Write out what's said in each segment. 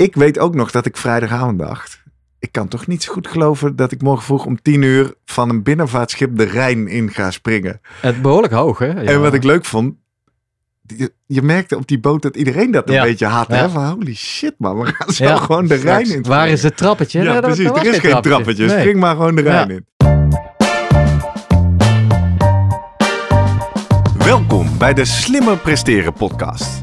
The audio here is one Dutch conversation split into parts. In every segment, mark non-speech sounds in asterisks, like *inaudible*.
ik weet ook nog dat ik vrijdagavond dacht. Ik kan toch niet zo goed geloven dat ik morgen vroeg om tien uur van een binnenvaartschip de Rijn in ga springen. Het behoorlijk hoog, hè? Ja. En wat ik leuk vond, je, je merkte op die boot dat iedereen dat een Ja. beetje had. Hè? Ja. Van holy shit man, we gaan zo Ja. gewoon de Rijn in. Waar is het trappetje? Ja, precies. er is geen trappetje. Nee. Spring maar gewoon de Rijn Ja. in. Welkom bij de Slimmer Presteren podcast.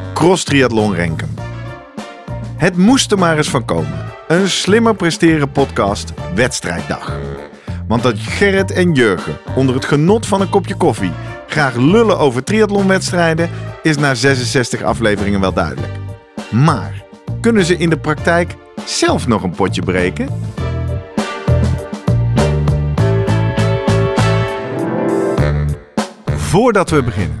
cross triathlon renken. Het moest er maar eens van komen. Een slimmer presteren podcast wedstrijddag. Want dat Gerrit en Jurgen onder het genot van een kopje koffie graag lullen over triathlonwedstrijden is na 66 afleveringen wel duidelijk. Maar kunnen ze in de praktijk zelf nog een potje breken? Voordat we beginnen,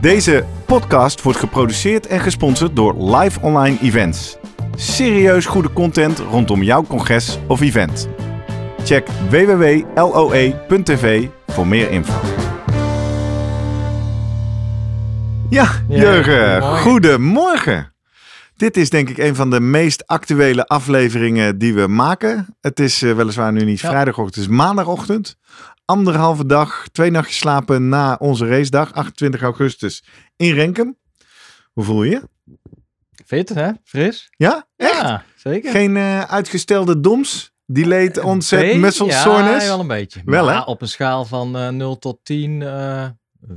Deze podcast wordt geproduceerd en gesponsord door Live Online Events. Serieus goede content rondom jouw congres of event. Check www.loe.tv voor meer info. Ja, Ja, Jurgen, goedemorgen. Dit is denk ik een van de meest actuele afleveringen die we maken. Het is eh, weliswaar nu niet Ja. vrijdagochtend, het is maandagochtend. Anderhalve dag, twee nachtjes slapen na onze racedag, 28 augustus in Renkum. Hoe voel je je? Fit, hè? Fris? Ja? Echt? Ja, zeker. Geen eh, uitgestelde doms? Delayed onset Beetje, muscle ja, soreness? wel een beetje. Wel, hè? op een schaal van eh 0 tot 10,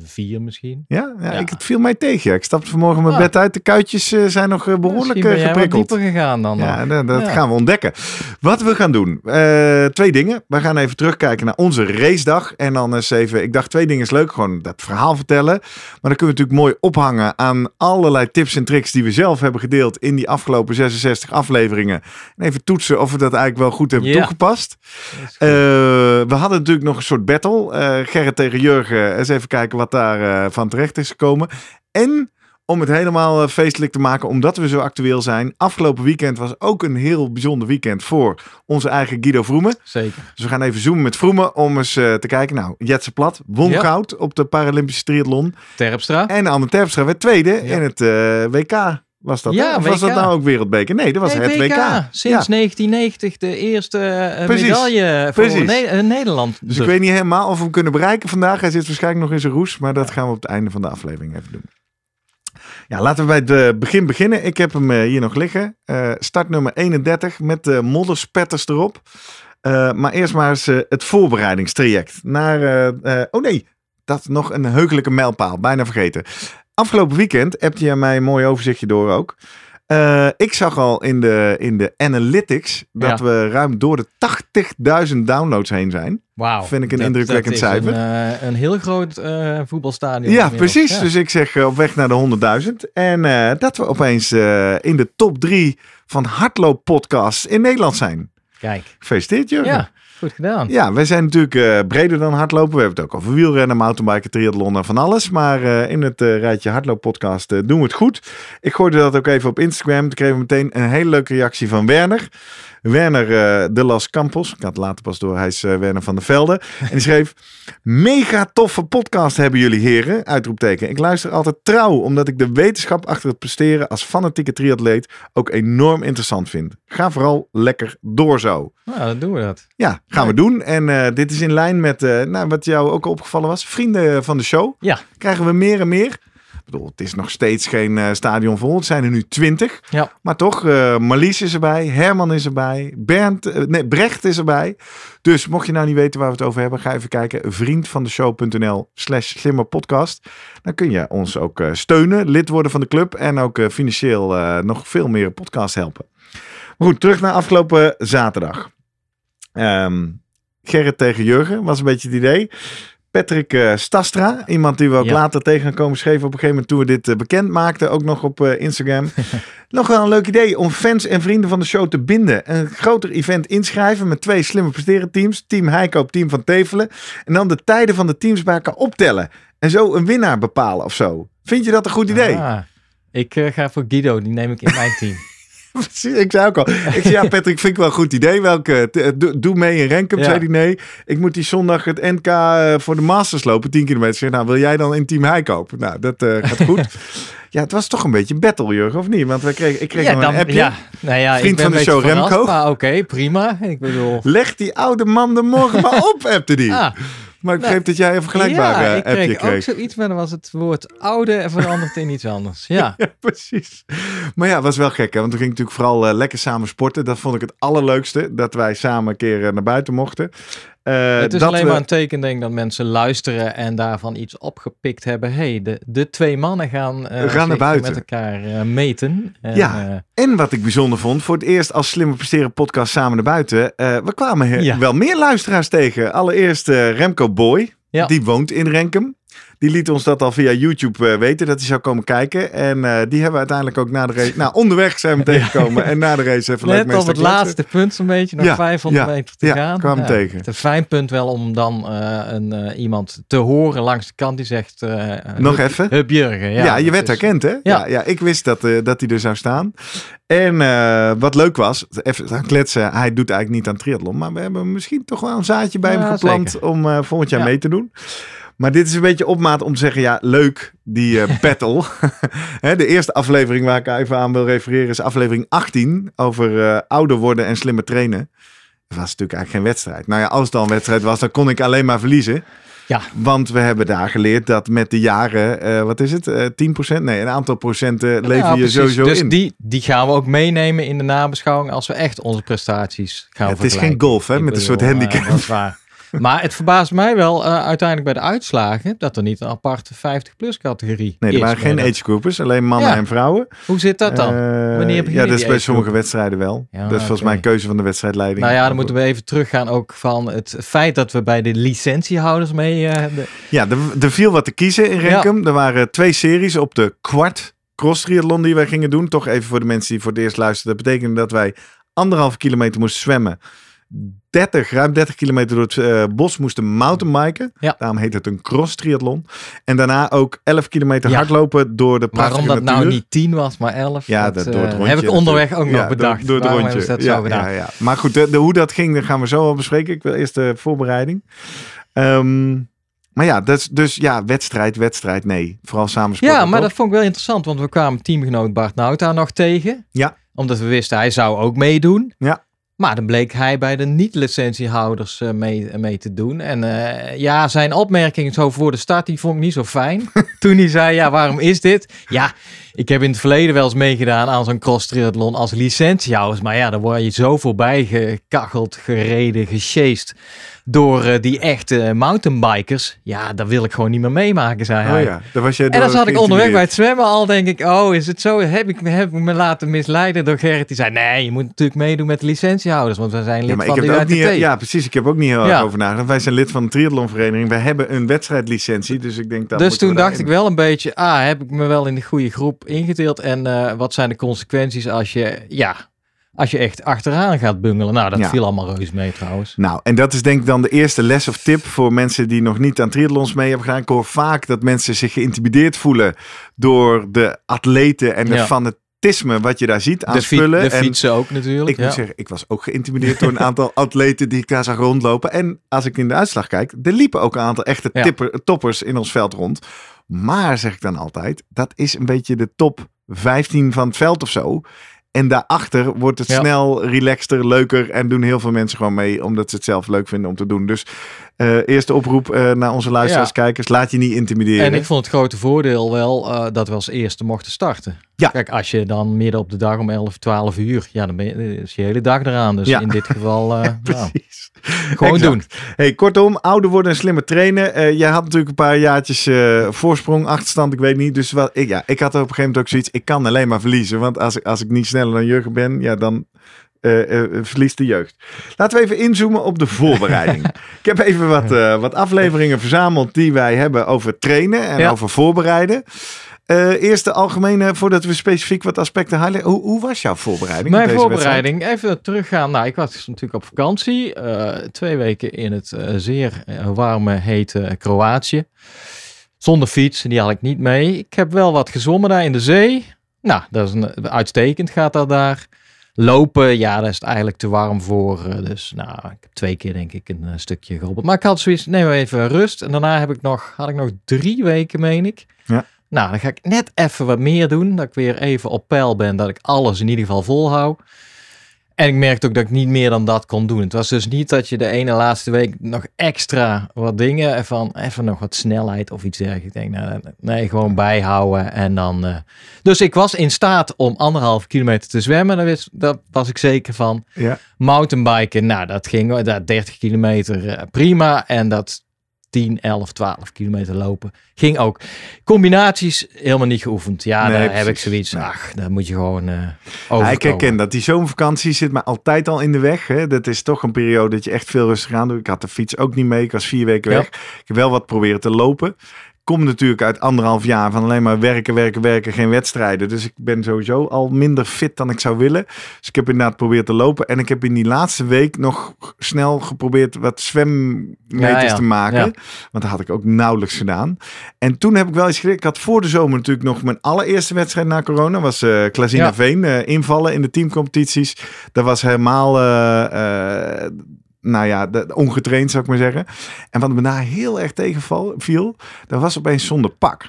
4 misschien. Ja, ja, Ja. Ik, het viel mij tegen. ja. Ik stapte vanmorgen mijn Ah. bed uit. De kuitjes eh, zijn nog eh, behoorlijk eh, geprikkeld. dieper gegaan dan. Ja, nog. dat, dat Ja. gaan we ontdekken. Wat we gaan doen. twee dingen. We gaan even terugkijken naar onze racedag. En dan eens even. Ik dacht twee dingen is leuk. Gewoon dat verhaal vertellen. Maar dan kunnen we natuurlijk mooi ophangen aan allerlei tips en tricks die we zelf hebben gedeeld in die afgelopen 66 afleveringen. En even toetsen of we dat eigenlijk wel goed hebben Ja. toegepast. We hadden natuurlijk nog een soort battle. Gerrit tegen Jurgen. Eens even kijken wat daar eh, van terecht is gekomen. En om het helemaal eh, feestelijk te maken, omdat we zo actueel zijn. Afgelopen weekend was ook een heel bijzonder weekend voor onze eigen Guido Vroemen. Zeker. Dus we gaan even zoomen met Vroemen om eens eh, te kijken. Nou, Jetse Plat won Ja. goud op de Paralympische triathlon. Terpstra. En Anne Terpstra werd tweede Ja. in het WK. Was dat? Ja, was dat nou ook wereldbeker? Nee, dat was Nee, het WK. Sinds Ja. 1990 de eerste eh, Precies. medaille voor. Ne- eh, Nederland. Dus ik weet niet helemaal of we hem kunnen bereiken vandaag. Hij zit waarschijnlijk nog in zijn roes. Maar dat gaan we op het einde van de aflevering even doen. Ja, laten we bij het eh, begin beginnen. Ik heb hem hier nog liggen. Eh startnummer 31 met de modderspetters erop. Maar eerst maar eens het voorbereidingstraject. Naar, oh nee, dat nog een heugelijke mijlpaal. Bijna vergeten. Afgelopen weekend heb je mij een mooi overzichtje door ook. Eh, ik zag al in de, in de analytics dat Ja. we ruim door de 80.000 downloads heen zijn. Wauw. Vind ik een Dat- indrukwekkend dat cijfer. Een, eh, een heel groot eh, voetbalstadion. Ja, inmiddels. precies. Ja. Dus ik zeg op weg naar de 100.000. En dat we opeens in de top 3 van hardlooppodcasts in Nederland zijn. Kijk. Gefeliciteerd, Jurgen. Ja, gedaan. Ja, wij zijn natuurlijk eh, breder dan hardlopen. We hebben het ook over wielrennen, mountainbiken, triathlon en van alles. Maar eh, in het eh, rijtje hardlooppodcast doen we het goed. Ik gooide dat ook even op Instagram. Kregen we meteen een hele leuke reactie van Werner. Werner eh, de Las Campos. Ik had het later pas door. Hij is eh, Werner van der Velde. En die schreef... Mega toffe podcast hebben jullie heren. Uitroepteken. Ik luister altijd trouw. Omdat ik de wetenschap achter het presteren als fanatieke triatleet ook enorm interessant vind. Ga vooral lekker door zo. Nou, dan doen we dat. Ja, gaan we doen. En eh, dit is in lijn met nou, wat jou ook opgevallen was. Vrienden van de show Ja. krijgen we meer en meer. Bedoel, het is nog steeds geen eh, stadion vol. Het zijn er nu twintig. Ja. Maar toch, eh, Marlies is erbij, Herman is erbij, Bernd, eh, nee, Brecht is erbij. Dus mocht je nou niet weten waar we het over hebben, ga even kijken. Vriendvandeshow.nl slash slimmerpodcast. Dan kun je ons ook steunen, lid worden van de club en ook financieel nog veel meer podcast helpen. Maar goed, terug naar afgelopen zaterdag. Ehm, Gerrit tegen Jurgen was een beetje het idee. Patrick eh, Stastra, iemand die we ook Ja. later tegen gaan komen schreven op een gegeven moment toen we dit eh, bekend maakten, ook nog op eh, Instagram. *laughs* nog wel een leuk idee om fans en vrienden van de show te binden. Een groter event inschrijven met twee slimme presteren teams. Team Heikoop, team van Tevelen. En dan de tijden van de teams bij elkaar optellen. En zo een winnaar bepalen of zo. Vind je dat een goed idee? Ah, ik ga voor Guido, die neem ik in mijn *laughs* team. Ik zei ook al. Ik zei, ja *laughs* Patrick, vind ik wel een goed idee. Welke, eh, doe, mee in Renkum, Ja. zei hij nee. Ik moet die zondag het NK eh, voor de Masters lopen, 10 kilometer. Zeg, nou, wil jij dan in Team Heikoop? Nou, dat eh, gaat goed. *laughs* ja, het was toch een beetje een battle, Jurgen, of niet? Want wij kregen, ik kreeg ja, een appje. ja, nou ja, Vriend van de show, Remco. Oké, prima. Ik bedoel... Leg die oude man er morgen maar op, *laughs* appte die. Ah, maar ik nou, begreep dat jij een vergelijkbare ja, ik appje kreeg kreeg. ook zoiets, maar dan was het woord oude en veranderd in iets anders. *laughs* Ja, Ja, precies. Maar ja, was wel gek, hè? want we gingen natuurlijk vooral eh, lekker samen sporten. Dat vond ik het allerleukste, dat wij samen een keer eh, naar buiten mochten. Eh, het is dat alleen we- maar een teken, denk ik, dat mensen luisteren en daarvan iets opgepikt hebben. hey, de, de twee mannen gaan, naar buiten. met elkaar eh, meten. En, Ja. En wat ik bijzonder vond, voor het eerst als Slimmer Presteren podcast samen naar buiten. we kwamen Ja. wel meer luisteraars tegen. Allereerst Remco Boy, Ja. die woont in Renkum. Die liet ons dat al via YouTube eh, weten, dat hij zou komen kijken. En eh, die hebben we uiteindelijk ook na de race... Nou, onderweg zijn we *laughs* tegengekomen. En na de race even leuk Net mee op het laatste punt zo'n beetje, nog Ja, 500 ja, meter te ja, gaan. kwam tegen. Het een fijn punt wel om dan eh, een, iemand te horen langs de kant die zegt... Nog Hup- even? Hup Jurgen. Ja, je werd is- herkend, hè? Ja. Ja. Ik wist dat, dat hij er zou staan. En wat leuk was, even aan kletsen, hij doet eigenlijk niet aan triathlon, maar we hebben misschien toch wel een zaadje bij Ja, hem geplant zeker. om volgend jaar Ja. mee te doen. Maar dit is een beetje opmaat om te zeggen, ja, leuk, die eh, *laughs* battle. *laughs* Hè, de eerste aflevering waar ik even aan wil refereren is aflevering 18 over eh, ouder worden en slimmer trainen. Dat was natuurlijk eigenlijk geen wedstrijd. Nou ja, als het al een wedstrijd was, dan kon ik alleen maar verliezen. Ja. Want we hebben daar geleerd dat met de jaren, eh, wat is het, eh 10%? Nee, een aantal procenten lever Ja, je sowieso dus in. Die, die gaan we ook meenemen in de nabeschouwing als we echt onze prestaties gaan het is geen golf, hè, met een soort handicap. dat is waar. Maar het verbaast mij wel eh, uiteindelijk bij de uitslagen dat er niet een aparte 50-plus categorie nee, er waren geen dat. age groupers, alleen mannen Ja. en vrouwen. Hoe zit dat dan? Eh, Wanneer Ja, dat is bij sommige wedstrijden wel. Ja, dat is volgens mij een keuze van de wedstrijdleiding. nou ja, dan moeten we even teruggaan ook van het feit dat we bij de licentiehouders mee... eh, de- Ja, er, er viel wat te kiezen in Renkum. Er waren twee series op de kwart cross triathlon die wij gingen doen. Toch even voor de mensen die voor het eerst luisteren. Dat betekende dat wij anderhalf kilometer moesten zwemmen. 30, ruim 30 kilometer door het eh, bos moesten mountainbiken. Ja. Daarom heet het een cross triathlon. En daarna ook 11 kilometer Ja. hardlopen door de prachtige Waarom dat nou niet 10 was, maar 11. Ja, dat, dat, eh, door het rondje. heb ik onderweg ook nog Ja, door- bedacht. Door, het rondje. dat ja, zo. Maar goed, de, de- hoe dat ging, dat gaan we zo wel bespreken. Ik wil eerst de voorbereiding. Ehm, maar ja, dus, dus ja, wedstrijd, wedstrijd, nee. Vooral samen sporten. Ja, maar toch? dat vond ik wel interessant, want we kwamen teamgenoot Bart Nauta nog tegen. Ja. Omdat we wisten, hij zou ook meedoen. Ja. Maar dan bleek hij bij de niet-licentiehouders eh, mee, mee te doen. En eh, ja, zijn opmerking zo voor de start, die vond ik niet zo fijn. *laughs* Toen hij zei, ja, waarom is dit? Ja, ik heb in het verleden wel eens meegedaan aan zo'n cross triathlon als licentiehouders. Maar ja, dan word je zo voorbij gekacheld, gereden, gesjeest door eh, die echte mountainbikers. Ja, dat wil ik gewoon niet meer meemaken, zei hij. Oh ja, daar was jij En dan zat ik onderweg bij het zwemmen al, denk ik, oh, is het zo? Heb ik, heb ik me laten misleiden door Gerrit? Die zei, nee, je moet natuurlijk meedoen met de licentiehouders, want we zijn lid Ja, maar ik van heb de ook niet, ja, precies. Ik heb ook niet heel Ja. erg over nagedacht. Wij zijn lid van een triathlonvereniging. Wij hebben een wedstrijdlicentie. Dus ik denk dat. dus toen dacht ik wel een beetje, ah, heb ik me wel in de goede groep ingedeeld? En eh, wat zijn de consequenties als je, ja, als je echt achteraan gaat bungelen? Nou, dat Ja. viel allemaal reus mee trouwens. Nou, en dat is denk ik dan de eerste les of tip voor mensen die nog niet aan triathlons mee hebben gedaan. Ik hoor vaak dat mensen zich geïntimideerd voelen door de atleten en de Ja. fanatisme wat je daar ziet aan De, spullen. de en fietsen ook natuurlijk. ik ja. moet zeggen, ik was ook geïntimideerd door een *laughs* aantal atleten die ik daar zag rondlopen. En als ik in de uitslag kijk, er liepen ook een aantal echte Ja. tipper, toppers in ons veld rond. Maar zeg ik dan altijd, dat is een beetje de top 15 van het veld of zo. En daarachter wordt het Ja. snel relaxter, leuker en doen heel veel mensen gewoon mee omdat ze het zelf leuk vinden om te doen. Dus eerste oproep eh, naar onze luisteraars, Ja. kijkers. Laat je niet intimideren. En ik vond het grote voordeel wel eh, dat we als eerste mochten starten. Ja. Kijk, als je dan midden op de dag om 11, 12 uur, ja, dan ben je, is je hele dag eraan. Dus Ja. in dit geval, eh, *laughs* nou, Precies. gewoon Exact. doen. Hey, kortom, ouder worden en slimmer trainen. Eh, jij had natuurlijk een paar jaartjes eh, voorsprong, achterstand, ik weet niet. Dus wel, ik, ja, ik had op een gegeven moment ook zoiets, ik kan alleen maar verliezen. Want als ik, als ik niet sneller dan Jurgen ben, ja, dan eh, eh, verliest de jeugd. Laten we even inzoomen op de voorbereiding. *laughs* ik heb even wat, eh, wat afleveringen verzameld die wij hebben over trainen en Ja. over voorbereiden. Eh eerst de algemene, voordat we specifiek wat aspecten highlighten. Hoe, hoe was jouw voorbereiding? Mijn deze voorbereiding, even teruggaan. Nou, ik was natuurlijk op vakantie. eh, twee weken in het eh, zeer eh, warme, hete Kroatië. Zonder fiets, die had ik niet mee. Ik heb wel wat gezwommen daar in de zee. Nou, dat is een, uitstekend gaat dat daar. Lopen, ja, daar is het eigenlijk te warm voor. eh, Dus nou, ik heb twee keer denk ik een eh, stukje geholpen. Maar ik had zoiets, neem maar even rust. En daarna heb ik nog, had ik nog drie weken, meen ik. Ja. Nou, dan ga ik net even wat meer doen. Dat ik weer even op peil ben. Dat ik alles in ieder geval volhoud. En ik merkte ook dat ik niet meer dan dat kon doen. Het was dus niet dat je de ene laatste week nog extra wat dingen van even nog wat snelheid of iets dergelijks. Ik denk, nou, nee, gewoon bijhouden en dan. eh. Dus ik was in staat om anderhalf kilometer te zwemmen. Daar was, daar was ik zeker van. Ja. Mountainbiken, nou, dat ging dat 30 kilometer eh, prima. En dat 10, 11, 12 kilometer lopen ging ook. Combinaties helemaal niet geoefend. Ja, Nee, daar heb ik zoiets. Nee. Ach, daar moet je gewoon eh Ja, over. ik herken dat. Die zomervakantie zit me altijd al in de weg. Hè. Dat is toch een periode dat je echt veel rustig aan doet. Ik had de fiets ook niet mee. Ik was vier weken Ja. weg. Ik heb wel wat proberen te lopen. Kom natuurlijk uit anderhalf jaar van alleen maar werken, werken, werken, geen wedstrijden. Dus ik ben sowieso al minder fit dan ik zou willen. Dus ik heb inderdaad geprobeerd te lopen. En ik heb in die laatste week nog snel geprobeerd wat zwemmeters Ja, ja. te maken. Ja. Want dat had ik ook nauwelijks gedaan. En toen heb ik wel eens geleerd. Ik had voor de zomer natuurlijk nog mijn allereerste wedstrijd na corona. Was eh Klazina. Veen. eh, invallen in de teamcompetities. Dat was helemaal... eh, nou ja, de- ongetraind zou ik maar zeggen. En wat me daar heel erg tegenval viel, dat was opeens zonder pak.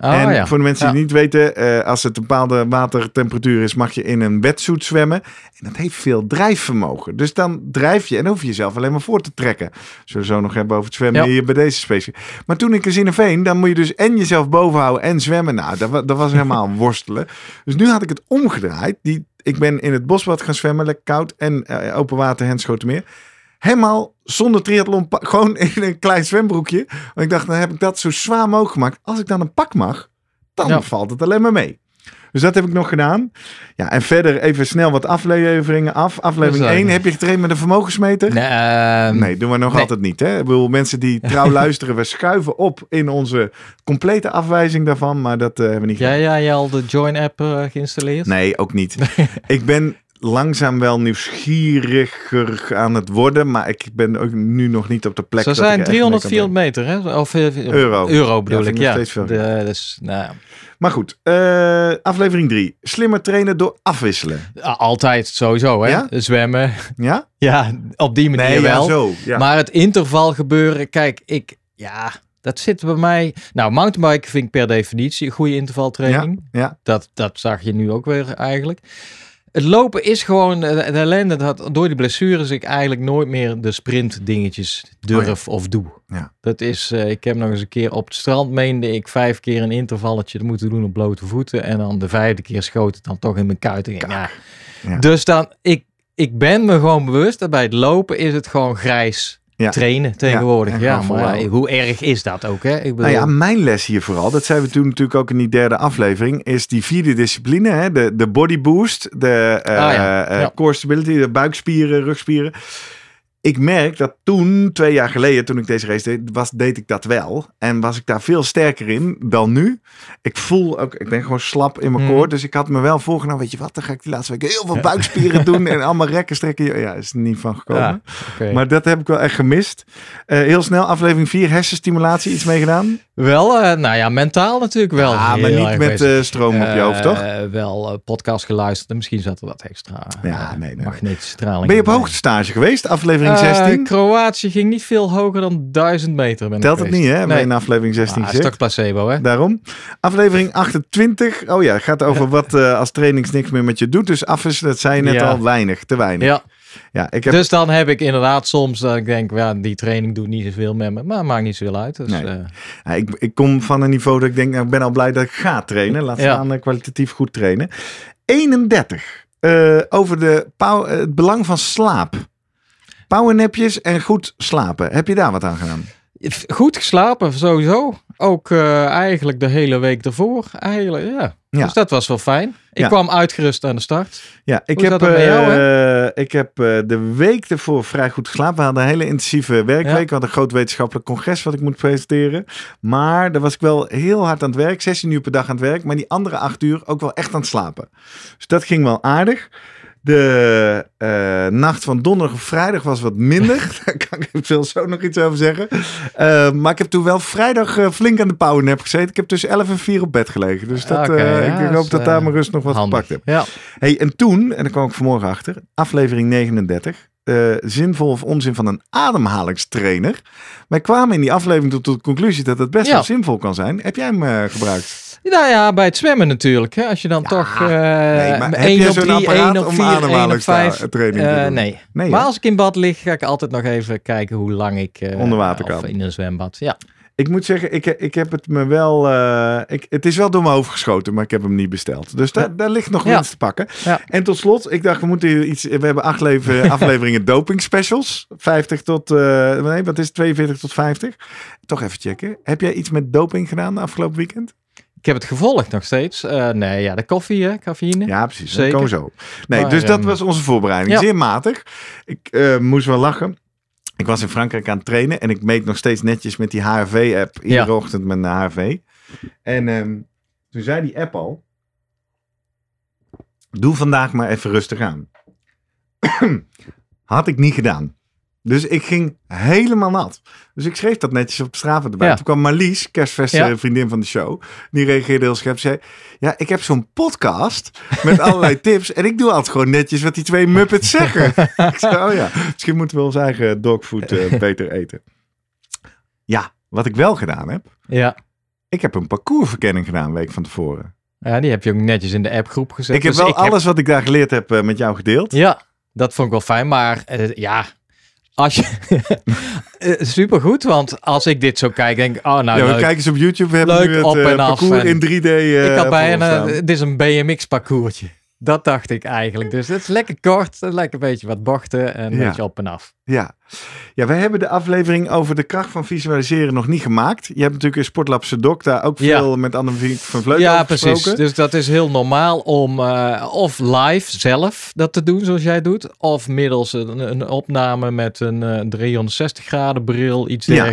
Oh, en ja. voor de mensen die niet weten, eh, als het een bepaalde watertemperatuur is, mag je in een wetsuit zwemmen. En dat heeft veel drijfvermogen. Dus dan drijf je en hoef je jezelf alleen maar voor te trekken. Zullen we zo nog hebben over het zwemmen Ja. hier bij deze specifiek. Maar toen in Casineveen, dan moet je dus en jezelf boven houden en zwemmen. Nou, dat, dat was helemaal *laughs* worstelen. Dus nu had ik het omgedraaid. Die, ik ben in het bosbad gaan zwemmen, lekker koud en eh, open water, Henschotenmeer. Helemaal zonder triathlon, gewoon in een klein zwembroekje. Want ik dacht, dan heb ik dat zo zwaar mogelijk gemaakt. Als ik dan een pak mag, dan Ja. valt het alleen maar mee. Dus dat heb ik nog gedaan. Ja, en verder even snel wat afleveringen af. Aflevering Dat is 1, leuk. heb je getraind met een vermogensmeter? Nee, ehm, Nee, doen we nog nee. altijd niet. Hè? Ik bedoel, mensen die trouw *laughs* luisteren, we schuiven op in onze complete afwijzing daarvan. Maar dat eh, hebben we niet gedaan. Jij, jij al de Join-app eh, geïnstalleerd? Nee, ook niet. *laughs* ik ben langzaam wel nieuwsgieriger aan het worden. Maar ik ben ook nu nog niet op de plek. Ze zijn er echt 300, mee kan 400 meter, hè? Of, eh, Euro. Euro bedoel Ja, ik, ja. steeds veel. De, dus, nou, Maar goed, eh, aflevering 3. Slimmer trainen door afwisselen. altijd sowieso, hè? Ja? Zwemmen. Ja? *laughs* Ja, op die manier ja, wel. zo. Ja. Maar het interval gebeuren, kijk, ik, ja, dat zit bij mij. Nou, mountainbiken vind ik per definitie een goede intervaltraining. ja. Dat, dat zag je nu ook weer eigenlijk. Het lopen is gewoon eh, de ellende dat door die blessures ik eigenlijk nooit meer de sprint dingetjes durf of doe. Oh Ja. Dat is, eh, ik heb nog eens een keer op het strand meende ik vijf keer een intervalletje moeten doen op blote voeten. En dan de vijfde keer schoot het dan toch in mijn kuit. Ja. Ja. Dus dan, ik, ik ben me gewoon bewust dat bij het lopen is het gewoon grijs Ja. trainen tegenwoordig. en Ja, maar hoe erg is dat ook? Hè? Ik bedoel, Nou ja, mijn les hier vooral, dat zeiden we toen natuurlijk ook in die derde aflevering, is die vierde discipline, hè? De, de body boost, de Ah ja. core stability, de buikspieren, rugspieren. Ik merk dat toen, twee jaar geleden, toen ik deze race deed, was, deed ik dat wel. En was ik daar veel sterker in dan nu. Ik voel ook, ik ben gewoon slap in mijn Mhm. koor. Dus ik had me wel voorgenomen, weet je wat, dan ga ik die laatste week heel veel buikspieren doen en *laughs* allemaal rekken, strekken. Ja, is er niet van gekomen. Ja. Maar dat heb ik wel echt gemist. Eh, heel snel, aflevering 4, hersenstimulatie, iets mee gedaan? Wel, eh, nou ja, mentaal natuurlijk wel. Ja, maar niet met eh, stroom op je hoofd, toch? Wel podcast geluisterd en misschien zat er wat extra Ja, nee, nee. magnetische straling. Ben je op hoogtestage geweest? Aflevering Eh, 16? Kroatië ging niet veel hoger dan 1000 meter. Ben ik Telt het niet, hè? Nee. In aflevering 16 Ah, is toch placebo, hè? Daarom. Aflevering 28. Oh ja, gaat over wat eh, als trainings niks meer met je doet. Dus afwisselen, dat zei je net Ja. al, weinig, te weinig. Ja, Ja, ik heb... Dus dan heb ik inderdaad soms dat ik denk, ja, die training doet niet zoveel met me, maar maakt niet zoveel uit. Dus, Nee. eh, Ja, ik, ik kom van een niveau dat ik denk, nou, ik ben al blij dat ik ga trainen. Laat staan eh, kwalitatief goed trainen. 31. Eh, over de het belang van slaap. Powernapjes en goed slapen. Heb je daar wat aan gedaan? goed geslapen, sowieso. Ook eh, eigenlijk de hele week ervoor. Eigenlijk, ja. Ja. Dus dat was wel fijn. Ik Ja. kwam uitgerust aan de start. Ja, ik Hoe heb, jou, eh, ik heb eh, de week ervoor vrij goed geslapen. We hadden een hele intensieve werkweek. Ja. We hadden een groot wetenschappelijk congres wat ik moet presenteren. Maar daar was ik wel heel hard aan het werk. 16 uur per dag aan het werk. Maar die andere 8 uur ook wel echt aan het slapen. Dus dat ging wel aardig. De eh, nacht van donderdag of vrijdag was wat minder. *laughs* Daar kan ik eventueel zo nog iets over zeggen. Eh, maar ik heb toen wel vrijdag eh, flink aan de powernap gezeten. Ik heb tussen 11 en 4 op bed gelegen. Dus dat, ja, ik hoop is, dat daar mijn rust nog wat Handig. gepakt heb. Ja. Hey, en toen, en daar kwam ik vanmorgen achter, aflevering 39, eh, zinvol of onzin van een ademhalingstrainer. Wij kwamen in die aflevering tot de conclusie dat het best Ja. wel zinvol kan zijn. Heb jij hem gebruikt? Nou ja, bij het zwemmen natuurlijk. Hè. Als je dan Ja, toch eh nee, maar 1 je op zo'n 3, apparaat 1 op om 4, 1 op ademhalingstraining 5. te doen? nee. Nee, maar als ik in bad lig, ga ik altijd nog even kijken hoe lang ik eh, Onder water of kan. in een zwembad. Ja. Ik moet zeggen, ik, ik heb het me wel. eh, ik, het is wel door mijn hoofd geschoten, maar ik heb hem niet besteld. Dus daar, daar ligt nog Ja. winst te pakken. Ja. En tot slot, ik dacht, we moeten iets. We hebben acht *laughs* afleveringen doping specials. 50 tot. eh, nee, wat is het? 42 tot 50. Toch even checken. Heb jij iets met doping gedaan de afgelopen weekend? Ik heb het gevolgd nog steeds. Eh, nee, ja, de koffie, hè, cafeïne. Ja, precies. Dat Zeker. zo. Nee, Maar, dus dat ehm, was onze voorbereiding. ja. Zeer matig. Ik eh, moest wel lachen. Ik was in Frankrijk aan het trainen en ik meet nog steeds netjes met die HRV-app. Iedere Ja. ochtend met een HRV. En ehm, toen zei die app al: Doe vandaag maar even rustig aan. *clears throat* Had ik niet gedaan. Dus ik ging helemaal nat. Dus ik schreef dat netjes op Strava erbij. Ja. Toen kwam Marlies, kerstfest Ja. vriendin van de show. Die reageerde heel scherp. Zei, ja, ik heb zo'n podcast met *laughs* allerlei tips. En ik doe altijd gewoon netjes wat die twee muppets zeggen. *laughs* ik zei, oh ja, misschien moeten we ons eigen dogfood eh, *laughs* beter eten. Ja, wat ik wel gedaan heb. Ja. Ik heb een parcoursverkenning gedaan een week van tevoren. ja, die heb je ook netjes in de appgroep gezet. ik heb Dus wel alles wat ik daar geleerd heb eh, met jou gedeeld. Ja, dat vond ik wel fijn. Maar eh, ja, als je... *laughs* Eh, supergoed, want als ik dit zo kijk, denk ik, oh nou ja, leuk. kijken eens op YouTube. We hebben Leuk nu het op eh, en af parcours en- in 3D eh ik had bijna, het is een BMX parcoursje. Dat dacht ik eigenlijk. Dus het is lekker kort, lekker een beetje wat bochten en een Ja. beetje op en af. Ja. ja, wij hebben de aflevering over de kracht van visualiseren nog niet gemaakt. Je hebt natuurlijk in Sportlab Sedok daar ook Ja. veel met Annemiek van Vleuten Ja, precies. Dus dat is heel normaal om eh, of live zelf dat te doen zoals jij doet. Of middels een, een opname met een eh, 360 graden bril, iets Ja.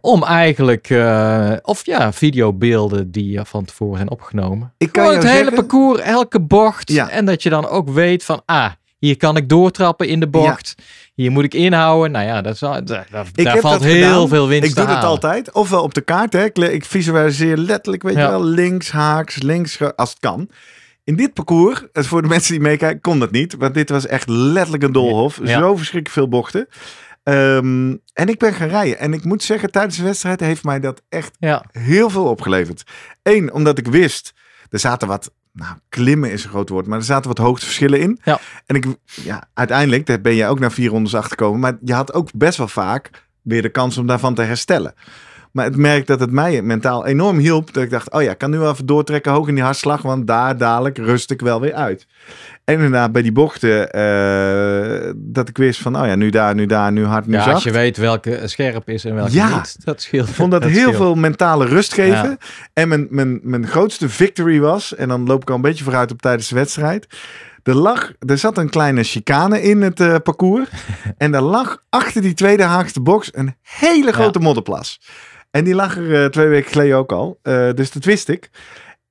Om eigenlijk, eh, of ja, videobeelden die eh, van tevoren zijn opgenomen. Ik kan het hele zeggen- parcours, elke bocht. Ja. En dat je dan ook weet van, ah, hier kan ik doortrappen in de bocht. Hier moet ik inhouden. Nou ja, dat is, daar, valt dat heel gedaan. veel winst Ik doe het altijd. Ofwel op de kaart. Hè. Ik, visualiseer letterlijk, weet je wel, links, haaks, links, als het kan. In dit parcours, eh, voor de mensen die meekijken, kon dat niet. Want dit was echt letterlijk een doolhof. Ja. Zo verschrikkelijk veel bochten. Ehm, en ik ben gaan rijden. En ik moet zeggen, tijdens de wedstrijd heeft mij dat echt Ja, heel veel opgeleverd. Eén, omdat ik wist, er zaten wat, nou, klimmen is een groot woord, maar er zaten wat hoogteverschillen in. Ja. En ik, ja, uiteindelijk, daar ben je ook na vier rondes achterkomen, maar je had ook best wel vaak weer de kans om daarvan te herstellen. Maar het merk dat het mij mentaal enorm hielp. Dat ik dacht, oh ja, ik kan nu wel even doortrekken hoog in die hartslag. Want daar dadelijk rust ik wel weer uit. En inderdaad bij die bochten, eh, dat ik wist van, oh ja, nu daar, nu daar, nu hard, nu ja zacht. als je weet welke scherp is en welke Ja. niet. Dat scheelt. Ik vond dat, heel scheelt. veel mentale rust geven. Ja. En mijn, mijn, mijn grootste victory was, en dan loop ik al een beetje vooruit op tijdens de wedstrijd. Er, lag, er zat een kleine chicane in het eh, parcours. *laughs* en er lag achter die tweede haakste box een hele grote modderplas. En die lag er eh, twee weken geleden ook al. Eh, dus dat wist ik.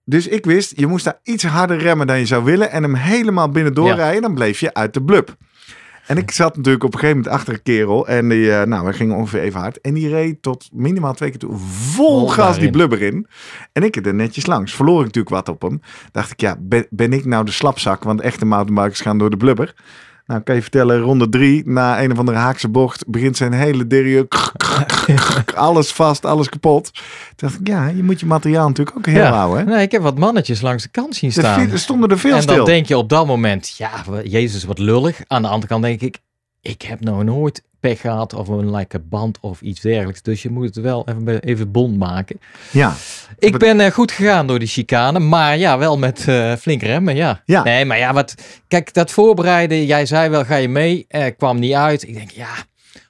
Dus ik wist, je moest daar iets harder remmen dan je zou willen. En hem helemaal binnen doorrijden. Dan bleef je uit de blub. En ik zat natuurlijk op een gegeven moment achter een kerel. En die, eh, nou, we gingen ongeveer even hard. En die reed tot minimaal twee keer toe vol gas die blubber in. En ik er netjes langs. Verloor ik natuurlijk wat op hem. Dacht ik, ja, ben, ben ik nou de slapzak? Want echte mountainbikers gaan door de blubber. Nou, kan je vertellen, ronde drie, na een of andere haakse bocht, begint zijn hele derrière. alles vast, alles kapot. Toen dacht ik, ja, je moet je materiaal natuurlijk ook heel Ja. houden. Hè? Nee, ik heb wat mannetjes langs de kant zien staan. er stonden er veel en stil. dan denk je op dat moment, ja, Jezus, wat lullig. Aan de andere kant denk ik, ik heb nou nooit pech gehad of een like, band of iets dergelijks. Dus je moet het wel even, even bond maken. Ja, Ik ben eh, goed gegaan door die chicane, maar ja, wel met eh flink remmen, ja. Ja. Nee, maar ja, wat, kijk, dat voorbereiden, jij zei wel, ga je mee? Eh, kwam niet uit. Ik denk, ja,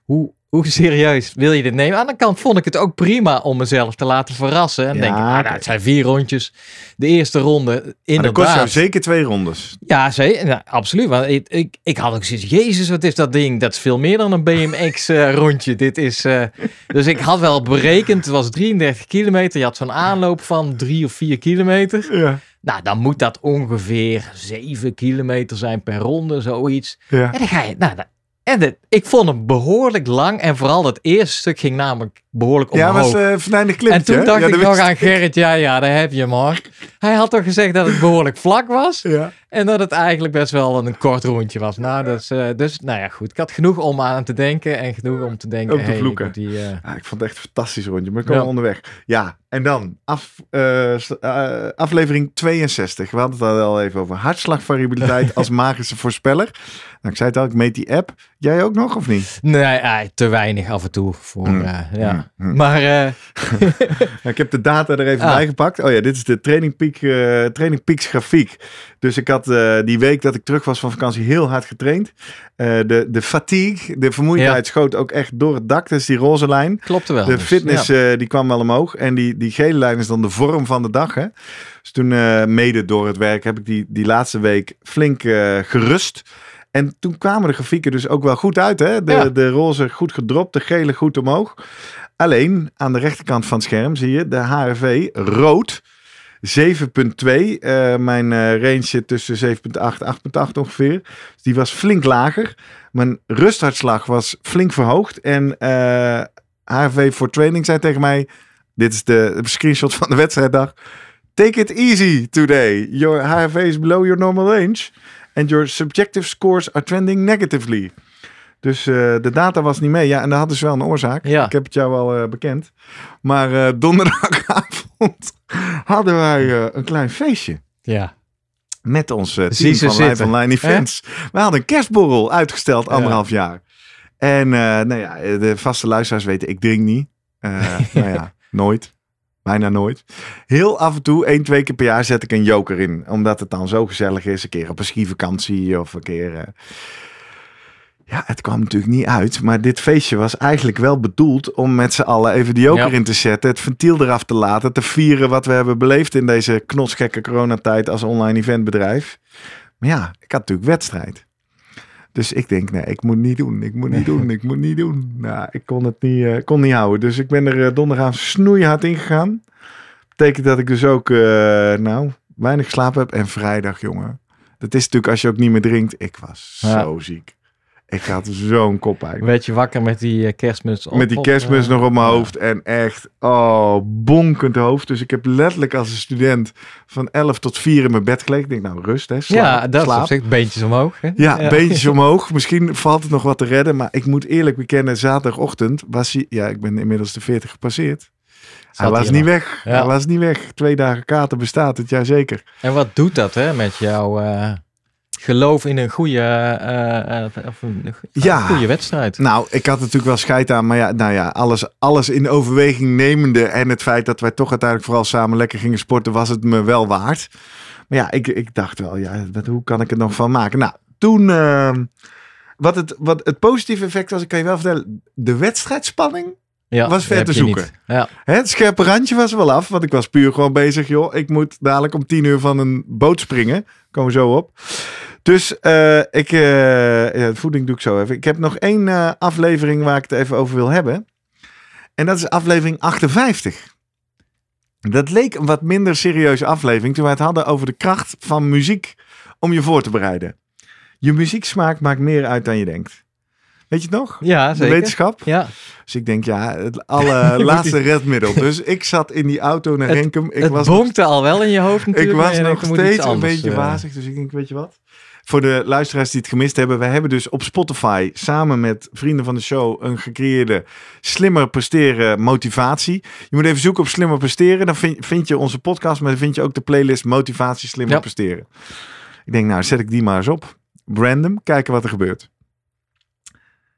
hoe, hoe serieus wil je dit nemen? Aan de kant vond ik het ook prima om mezelf te laten verrassen. En Ja, denk, ik, ah, nou, het zijn vier rondjes. De eerste ronde, maar dat inderdaad. kost jou zeker twee rondes. Ja, zeker. Ja, absoluut. Want ik, ik, ik had ook zoiets, jezus, wat is dat ding? Dat is veel meer dan een BMX-rondje. *laughs* Dit is... eh, Dus ik had wel berekend, het was 33 kilometer. Je had zo'n aanloop van drie of vier kilometer. Ja, Nou, dan moet dat ongeveer 7 kilometer zijn per ronde, zoiets. ja. En dan ga je... Nou, en het- ik vond hem behoorlijk lang. En vooral dat eerste stuk ging namelijk behoorlijk Ja, omhoog. was uh, venijnig en toen dacht ja, ik nog aan Gerrit, ja, ja, daar heb je hem hoor. Hij had toch gezegd dat het behoorlijk vlak was. Ja. En dat het eigenlijk best wel een kort rondje was. Nou, dus, dus nou ja, goed. Ik had genoeg om aan te denken en genoeg om te denken. Ook te hey, vloeken. die, eh, Ja, ik vond het echt een fantastisch rondje, maar ik kom Ja. onderweg. Ja, en dan af, eh, eh, aflevering 62. We hadden het al even over hartslagvariabiliteit *laughs* als magische voorspeller. Nou, ik zei het al, ik meet die app. Jij ook nog of niet? nee, te weinig af en toe voor. Hmm. eh, ja. Hmm, hmm. Maar Ja, *laughs* ik heb de data er even Ah. bij gepakt. Oh ja, dit is de Training, Peak, Training Peaks grafiek. Dus ik had die week dat ik terug was van vakantie heel hard getraind. De, de fatigue, de vermoeidheid schoot ook echt door het dak. Dat is die roze lijn. klopt wel. De dus, fitness ja. die kwam wel omhoog. En die, die gele lijn is dan de vorm van de dag. Hè? Dus toen eh, mede door het werk heb ik die, die laatste week flink eh, gerust. En toen kwamen de grafieken dus ook wel goed uit. Hè? De, Ja. de roze goed gedropt, de gele goed omhoog. Alleen aan de rechterkant van het scherm zie je de HRV rood. 7,2. Eh, mijn range zit tussen 7,8 en 8,8 ongeveer. Dus die was flink lager. Mijn rusthartslag was flink verhoogd. En HRV voor training zei tegen mij... Dit is de screenshot van de wedstrijddag. Take it easy today. Your HRV is below your normal range. And your subjective scores are trending negatively. Dus eh, de data was niet mee. Ja, en dat had dus wel een oorzaak. Ja. Ik heb het jou al eh, bekend. Maar eh, donderdagavond *laughs* hadden wij eh, een klein feestje. ja. Met ons eh, Zie team van Live. Online Events. We hadden een kerstborrel uitgesteld, Ja. anderhalf jaar. En eh, nou ja, de vaste luisteraars weten, ik drink niet. Eh, *laughs* nou ja, nooit. Bijna nooit. Heel af en toe, één, twee keer per jaar zet ik een joker in. Omdat het dan zo gezellig is. Een keer op een skivakantie of een keer... eh, Ja, het kwam natuurlijk niet uit. Maar dit feestje was eigenlijk wel bedoeld om met z'n allen even de joker Ja. in te zetten. Het ventiel eraf te laten. Te vieren wat we hebben beleefd in deze knotsgekke coronatijd als online eventbedrijf. Maar ja, ik had natuurlijk wedstrijd. Dus ik denk, nee, ik moet niet doen. Ik moet niet *laughs* doen. Ik moet niet doen. Nou, ik kon het niet, eh, kon niet houden. Dus ik ben er eh, donderdagavond snoeihard ingegaan. Betekent dat ik dus ook, eh, nou, weinig geslapen heb. En vrijdag, jongen. Dat is natuurlijk als je ook niet meer drinkt. Ik was Ja. zo ziek. Ik had zo'n koppijn. Werd je wakker met die eh, kerstmuts op? Met die kerstmis nog op mijn ja. hoofd. En echt, oh, bonkend hoofd. Dus ik heb letterlijk als een student van 11 tot 4 in mijn bed gelegen. Ik denk, nou, rust hè. Slaap, Ja, dat is slaap. op zich beentjes omhoog. Hè? Ja, beentjes *laughs* omhoog. Misschien valt het nog wat te redden. Maar ik moet eerlijk bekennen, zaterdagochtend was hij... Ja, ik ben inmiddels de 40 gepasseerd. Hij was niet weg. Ja. Hij was niet weg. Twee dagen kater bestaat het, jazeker. En wat doet dat hè, met jouw eh, geloof in een goede, eh, eh, of een, Ja. goede wedstrijd? Nou, ik had natuurlijk wel scheid aan. Maar ja, nou ja, alles, alles in overweging nemende. En het feit dat wij toch uiteindelijk vooral samen lekker gingen sporten, was het me wel waard. Maar ja, ik, ik dacht wel, ja, wat, hoe kan ik het nog van maken? Nou, toen... ehm, wat, het, wat het positieve effect was, ik kan je wel vertellen. De wedstrijdspanning Ja, was ver te zoeken. Ja. Het scherpe randje was er wel af, want ik was puur gewoon bezig, joh. Ik moet dadelijk om tien uur van een boot springen. Komen we zo op. Dus eh, ik, eh, ja, voeding doe ik zo even. Ik heb nog één eh, aflevering waar ik het even over wil hebben. En dat is aflevering 58. Dat leek een wat minder serieuze aflevering toen wij het hadden over de kracht van muziek om je voor te bereiden. Je muzieksmaak maakt meer uit dan je denkt. Weet je het nog? ja, De zeker. wetenschap? Ja, Dus ik denk, ja, het *laughs* allerlaatste redmiddel. Dus ik zat in die auto naar Renkum. Ik het was, nog, bonkte al wel in je hoofd *laughs* ik natuurlijk. was maar je nog steeds een beetje wazig. Dus ik denk, weet je wat? Voor de luisteraars die het gemist hebben. We hebben dus op Spotify samen met vrienden van de show een gecreëerde slimmer presteren motivatie. Je moet even zoeken op slimmer presteren. Dan vind, vind je onze podcast, maar dan vind je ook de playlist motivatie slimmer Ja. presteren. Ik denk, nou zet ik die maar eens op. Random, kijken wat er gebeurt.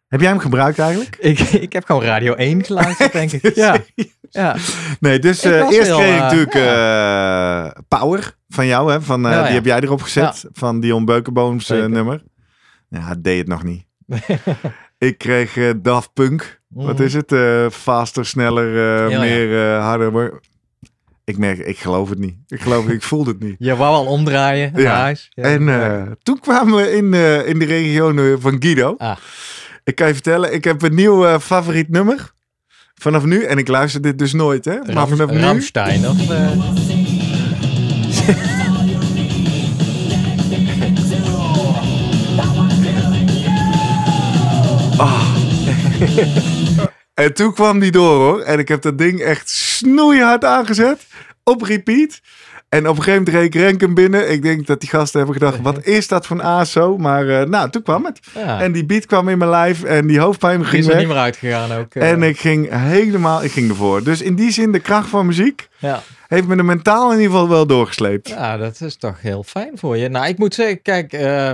Heb jij hem gebruikt eigenlijk? Ik, *laughs* ik heb gewoon Radio 1 geluisterd, denk ik. *laughs* Ja, ja. *laughs* Nee, dus eh, eerst heel, kreeg ik eh, natuurlijk eh, Power van jou. Hè, van, Ja, Die heb jij erop gezet. Van Dion Beukenbooms nummer. Ja, het deed het nog niet. *laughs* ik kreeg Daft Punk. Wat is het? Eh, faster, sneller, meer, harder. maar- Ik merk, ik geloof het niet. Ik geloof het, ik voelde het niet. *laughs* Je wou al omdraaien Ja. huis. Ja. En toen kwamen we in, eh, in de regio van Guido. Ah. Ik kan je vertellen, ik heb een nieuw favoriet nummer. Vanaf nu, en ik luister dit dus nooit, hè? Maar vanaf nu. Ramstein, of? eh, *laughs* En toen kwam die door hoor. En ik heb dat ding echt snoeihard aangezet. Op repeat. En op een gegeven moment reed ik Renken binnen. Ik denk dat die gasten hebben gedacht, wat is dat voor een ASO? Maar eh, nou, toen kwam het. ja. En die beat kwam in mijn lijf en die hoofdpijn die ging is er weg. niet meer uitgegaan ook. eh. En ik ging helemaal, ik ging ervoor. Dus in die zin, de kracht van muziek ja. heeft me de mentaal in ieder geval wel doorgesleept. ja, dat is toch heel fijn voor je. Nou, ik moet zeggen, kijk, eh,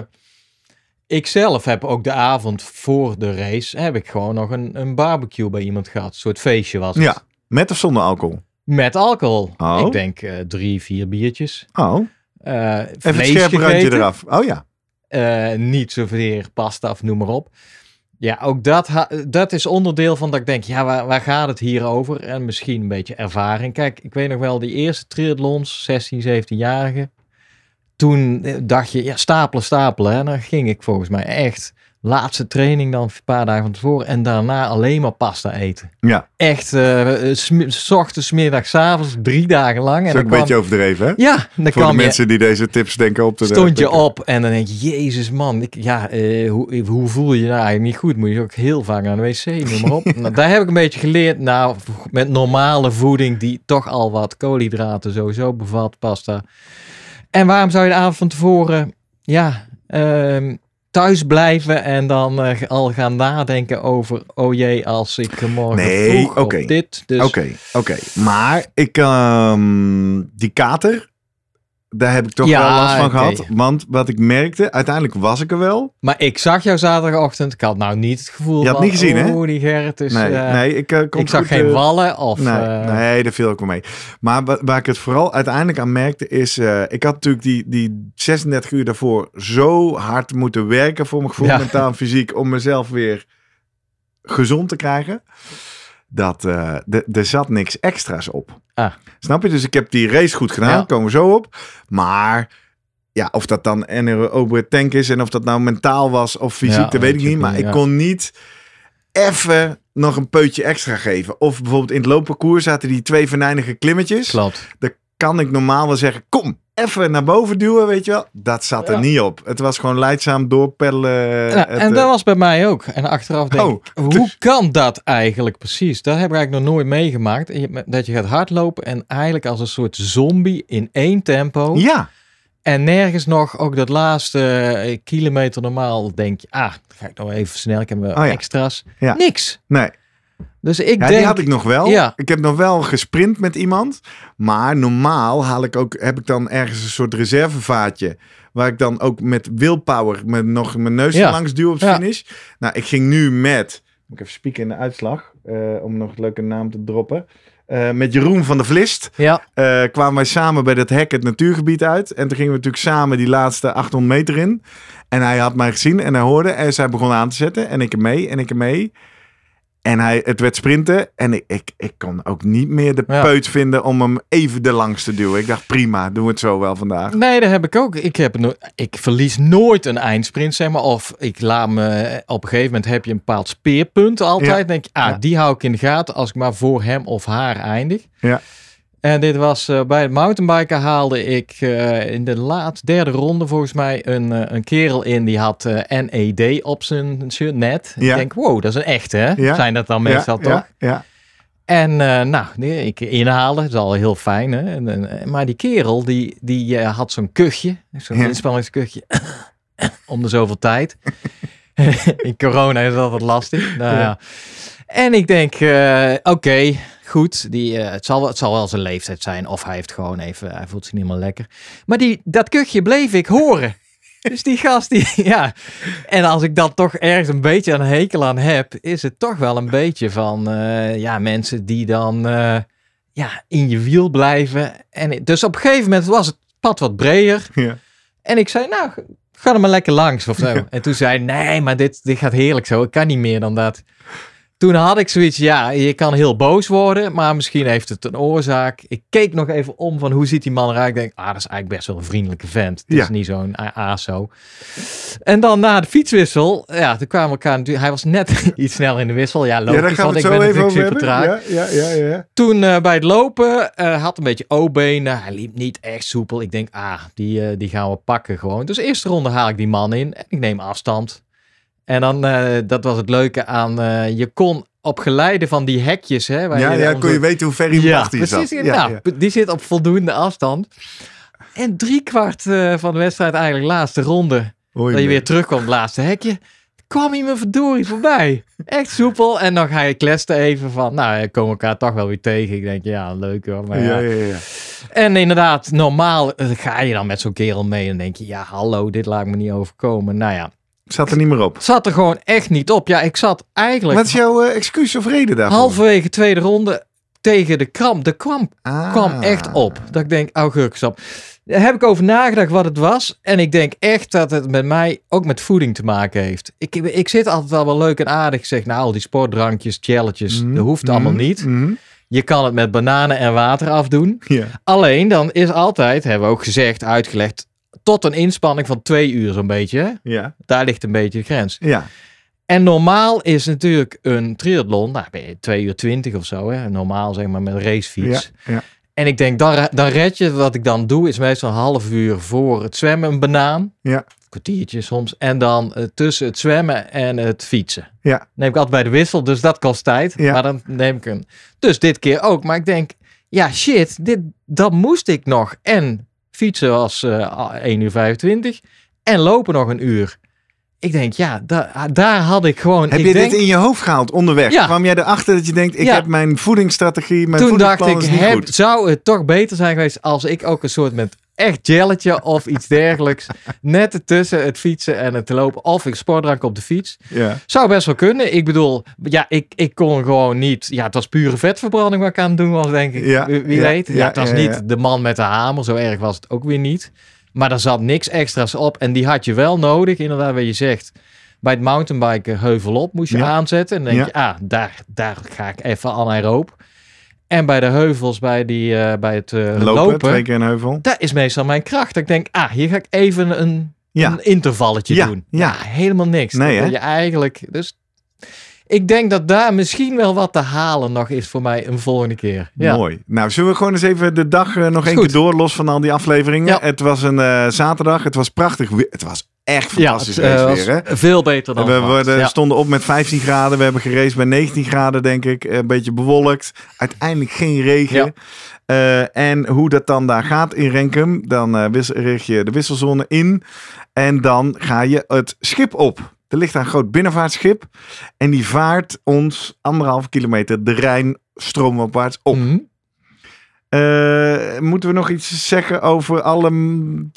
ik zelf heb ook de avond voor de race, heb ik gewoon nog een, een barbecue bij iemand gehad. Een soort feestje was het. Ja, met of zonder alcohol? Met alcohol. Oh. Ik denk eh, drie, vier biertjes. Oh, Eh even het scherpe randje eraf. Oh ja. Eh, niet zoveel pasta of noem maar op. Ja, ook dat, dat is onderdeel van dat ik denk, ja, waar, waar gaat het hier over? En misschien een beetje ervaring. Kijk, ik weet nog wel, die eerste triathlons, 16, 17-jarigen. Toen eh, dacht je, ja, stapelen, stapelen. En dan ging ik volgens mij echt, laatste training dan een paar dagen van tevoren. En daarna alleen maar pasta eten. Ja, Echt, eh sm- s ochtends, middags, 's avonds, drie dagen lang. dat is dan ook een kwam- beetje overdreven, hè? Ja, dan Voor de je mensen die deze tips denken op te stond je op en dan denk je, jezus man, ik, ja, eh, hoe, hoe voel je je nou eigenlijk niet goed? Moet je ook heel vaak naar de wc, noem maar op. *laughs* nou, daar heb ik een beetje geleerd, nou, met normale voeding die toch al wat koolhydraten sowieso bevat, pasta. En waarom zou je de avond van tevoren, ja, ehm, thuis blijven en dan eh, al gaan nadenken over, oh jee, als ik morgen Nee, vroeg op dit. Dus, Oké, oké. Maar ik, ehm, die kater, daar heb ik toch Ja, wel last van gehad. Want wat ik merkte, uiteindelijk was ik er wel. Maar ik zag jou zaterdagochtend, ik had nou niet het gevoel Je had van, niet gezien, hè? die Gerrit is... nee, eh, nee, ik, eh, kom ik zag goed, geen eh, wallen of... Nee, eh, nee, daar viel ik wel mee. Maar wa- waar ik het vooral uiteindelijk aan merkte is... ik had natuurlijk die, die 36 uur daarvoor zo hard moeten werken... voor mijn gevoel, Ja. mentaal en fysiek... om mezelf weer gezond te krijgen. Dat eh, er zat niks extra's op. Ah. Snap je? Dus ik heb die race goed gedaan. Ja. Komen we zo op. Maar ja, of dat dan en over het tank is... en of dat nou mentaal was of fysiek, Ja, dat weet ik niet. Maar ik kon niet even nog een peutje extra geven. Of bijvoorbeeld in het loopparcours zaten die twee venijnige klimmetjes. Klopt. Kan ik normaal wel zeggen, kom, even naar boven duwen, weet je wel. Dat zat er Ja. niet op. Het was gewoon leidzaam doorpeddelen. Ja, Het, en eh, dat was bij mij ook. En achteraf denk Oh, ik, hoe kan dat eigenlijk precies? Dat heb ik eigenlijk nog nooit meegemaakt. Dat je gaat hardlopen en eigenlijk als een soort zombie in één tempo. Ja, En nergens nog, ook dat laatste eh, kilometer normaal, denk je, ah, ga ik nog even snel, ik heb wel Oh ja. extra's. Ja. Niks. nee. Dus ik Ja, denk... die had ik nog wel. Ja. Ik heb nog wel gesprint met iemand. Maar normaal haal ik ook, heb ik dan ergens een soort reservevaatje. Waar ik dan ook met willpower met nog mijn neus Ja. langs duw op de finish. Nou, ik ging nu met, moet ik even spieken in de uitslag. eh, om nog een leuke naam te droppen. Eh, met Jeroen van der Vlist. Ja, eh, kwamen wij samen bij dat hek het natuurgebied uit. En toen gingen we natuurlijk samen die laatste 800 meter in. En hij had mij gezien en hij hoorde. En zij begon aan te zetten. En ik hem mee en ik hem mee. En hij, het werd sprinten. En ik, ik, ik kon ook niet meer de Ja. peut vinden om hem even de langs te duwen. Ik dacht, prima, doen we het zo wel vandaag. Nee, dat heb ik ook. Ik, heb no ik verlies nooit een eindsprint, zeg maar. Of ik laat me... Op een gegeven moment heb je een bepaald speerpunt altijd. Ja. denk je, ah, Ja. die hou ik in de gaten als ik maar voor hem of haar eindig. Ja. En dit was eh, bij het mountainbiken haalde ik eh, in de laatste derde ronde volgens mij een, eh, een kerel in die had NED op zijn shirt net. Ja. Ik denk, wow, dat is een echte hè? Ja. Zijn dat dan meestal ja, toch? Ja, ja. En nou, nee, ik inhalen, dat is al heel fijn. Hè? En, en, maar die kerel, die, die had zo'n kuchje, zo'n inspanningskuchje. *coughs* om de zoveel tijd. *laughs* In corona is dat altijd lastig. Nou, ja. En ik denk, oké, goed. Die, eh, het, zal, wel- het zal wel zijn leeftijd zijn. Of hij heeft gewoon even, hij voelt zich niet meer lekker. Maar die, dat kuchje bleef ik horen. *laughs* Dus die gast, die, *laughs* ja. En als ik dan toch ergens een beetje een hekel aan heb, is het toch wel een beetje van, eh, ja, mensen die dan, eh, ja, in je wiel blijven. En dus op een gegeven moment was het pad wat breder. *laughs* Ja. En ik zei, nou, ga er maar lekker langs of zo. En toen zei hij, nee, maar dit, dit gaat heerlijk zo. Ik kan niet meer dan dat. Toen had ik zoiets, ja, je kan heel boos worden, maar misschien heeft het een oorzaak. Ik keek nog even om van hoe ziet die man eruit. Ik denk, ah, dat is eigenlijk best wel een vriendelijke vent. Het Ja. is niet zo'n aso. En dan na de fietswissel, ja, toen kwamen we elkaar natuurlijk, hij was net *laughs* iets sneller in de wissel. Ja, Ja, logisch, daar gaan we want ik ben natuurlijk super traag. Ja, ja, ja, ja. Toen eh, bij het lopen eh, had een beetje O-benen. Hij liep niet echt soepel. Ik denk, ah, die, eh, die gaan we pakken gewoon. Dus eerste ronde haal ik die man in en ik neem afstand. En dan, eh, dat was het leuke aan, eh, je kon op geleide van die hekjes, hè. waar Ja, je ja, kon je weten hoe ver iemand ja, precies. zat. nou, die zit op voldoende afstand. En driekwart eh van de wedstrijd, eigenlijk laatste ronde, dat je weer terugkomt, laatste hekje, kwam hij me verdorie voorbij. Echt soepel. En dan ga je kletsen even van, nou, we komen elkaar toch wel weer tegen. Ik denk, ja, leuk hoor. Maar Ja, ja. ja, ja. En inderdaad, normaal ga je dan met zo'n kerel mee en denk je, ja, hallo, dit laat me niet overkomen. Nou ja, Zat er niet meer op. zat er gewoon echt niet op. Ja, ik zat eigenlijk Wat is jouw eh, excuus of reden daarvoor? halverwege tweede ronde tegen de kramp. De kramp Ah. kwam echt op. Dat ik denk, augurkensap. Daar heb ik over nagedacht wat het was. En ik denk echt dat het met mij ook met voeding te maken heeft. Ik, ik zit altijd al wel leuk en aardig. Zeg, nou, al die sportdrankjes, challetjes, Mhm, dat hoeft allemaal mhm, niet. mhm. Je kan het met bananen en water afdoen. Ja. Alleen dan is altijd, hebben we ook gezegd, uitgelegd, tot een inspanning van twee uur zo'n beetje. Ja. Daar ligt een beetje de grens. Ja. En normaal is natuurlijk een triathlon, nou ben je 2 uur 20 of zo, hè? normaal zeg maar met een racefiets. Ja. Ja. En ik denk, dan, dan red je, wat ik dan doe, is meestal een half uur voor het zwemmen een banaan. Ja. Kwartiertje soms. En dan eh, tussen het zwemmen en het fietsen. Ja. Neem ik altijd bij de wissel, dus dat kost tijd. Ja. Maar dan neem ik een. Dus dit keer ook. Maar ik denk, ja shit, dit, dat moest ik nog. En fietsen was eh 1 uur 25. En lopen nog een uur. Ik denk, ja, da- daar had ik gewoon... Heb ik je denk, dit in je hoofd gehaald onderweg? Ja. Kwam jij erachter dat je denkt, ik Ja. heb mijn voedingsstrategie, mijn Toen dacht ik, heb, zou het toch beter zijn geweest als ik ook een soort met echt gelletje of iets dergelijks net ertussen het fietsen en het lopen of ik sportdrank op de fiets. Ja. Zou best wel kunnen. Ik bedoel, ja, ik, ik kon gewoon niet. Ja, het was pure vetverbranding wat ik aan het doen was, denk ik. Ja, wie ja, weet. Ja, het was niet de man met de hamer. Zo erg was het ook weer niet. Maar er zat niks extra's op. En die had je wel nodig, inderdaad, wat je zegt. Bij het mountainbiken heuvel op moest je aanzetten. En dan denk je, ah, daar, daar ga ik even anaeroop. En bij de heuvels, bij, die, eh, bij het eh, Lopen, lopen, twee keer een heuvel. dat is meestal mijn kracht. Ik denk, ah, hier ga ik even een, Ja. een intervalletje Ja, doen. ja. helemaal niks. Nee, Dat je eigenlijk, dus ik denk dat daar misschien wel wat te halen nog is voor mij een volgende keer. Ja. Mooi. Nou, zullen we gewoon eens even de dag eh, nog één keer door, los van al die afleveringen. Ja. Het was een zaterdag, het was prachtig weer. Het was echt Ja, fantastisch het eh, was hè? veel beter dan We verwacht. worden, Ja. stonden op met 15 graden. We hebben geraced bij 19 graden, denk ik. Een beetje bewolkt. Uiteindelijk geen regen. Ja. Eh, en hoe dat dan daar gaat in Renkum. Dan eh, richt je de wisselzone in. En dan ga je het schip op. Er ligt daar een groot binnenvaartschip. En die vaart ons anderhalve kilometer de Rijn stroomopwaarts op. Mhm. Eh, moeten we nog iets zeggen over alle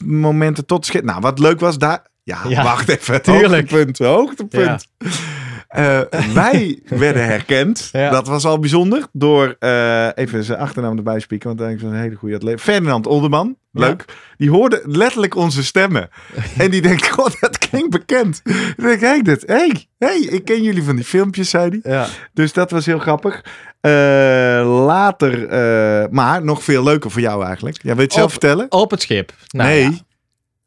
momenten tot schip? Nou, wat leuk was daar. Ja, Ja, wacht even. *laughs* tuurlijk. Hoogtepunt, hoogtepunt. Eh, wij *laughs* werden herkend. Ja. Dat was al bijzonder. Door, eh, even zijn achternaam erbij spieken, want eigenlijk was een hele goede atleet. Ferdinand Olderman. Leuk. Die hoorde letterlijk onze stemmen. *laughs* en die denkt, god, dat klinkt bekend. Ik denk, hey, dit, hey, hey, ik ken jullie van die filmpjes, zei hij. Ja. Dus dat was heel grappig. Eh, later, maar nog veel leuker voor jou eigenlijk. Jij weet het zelf Op- vertellen? Op het schip. Nou, nee.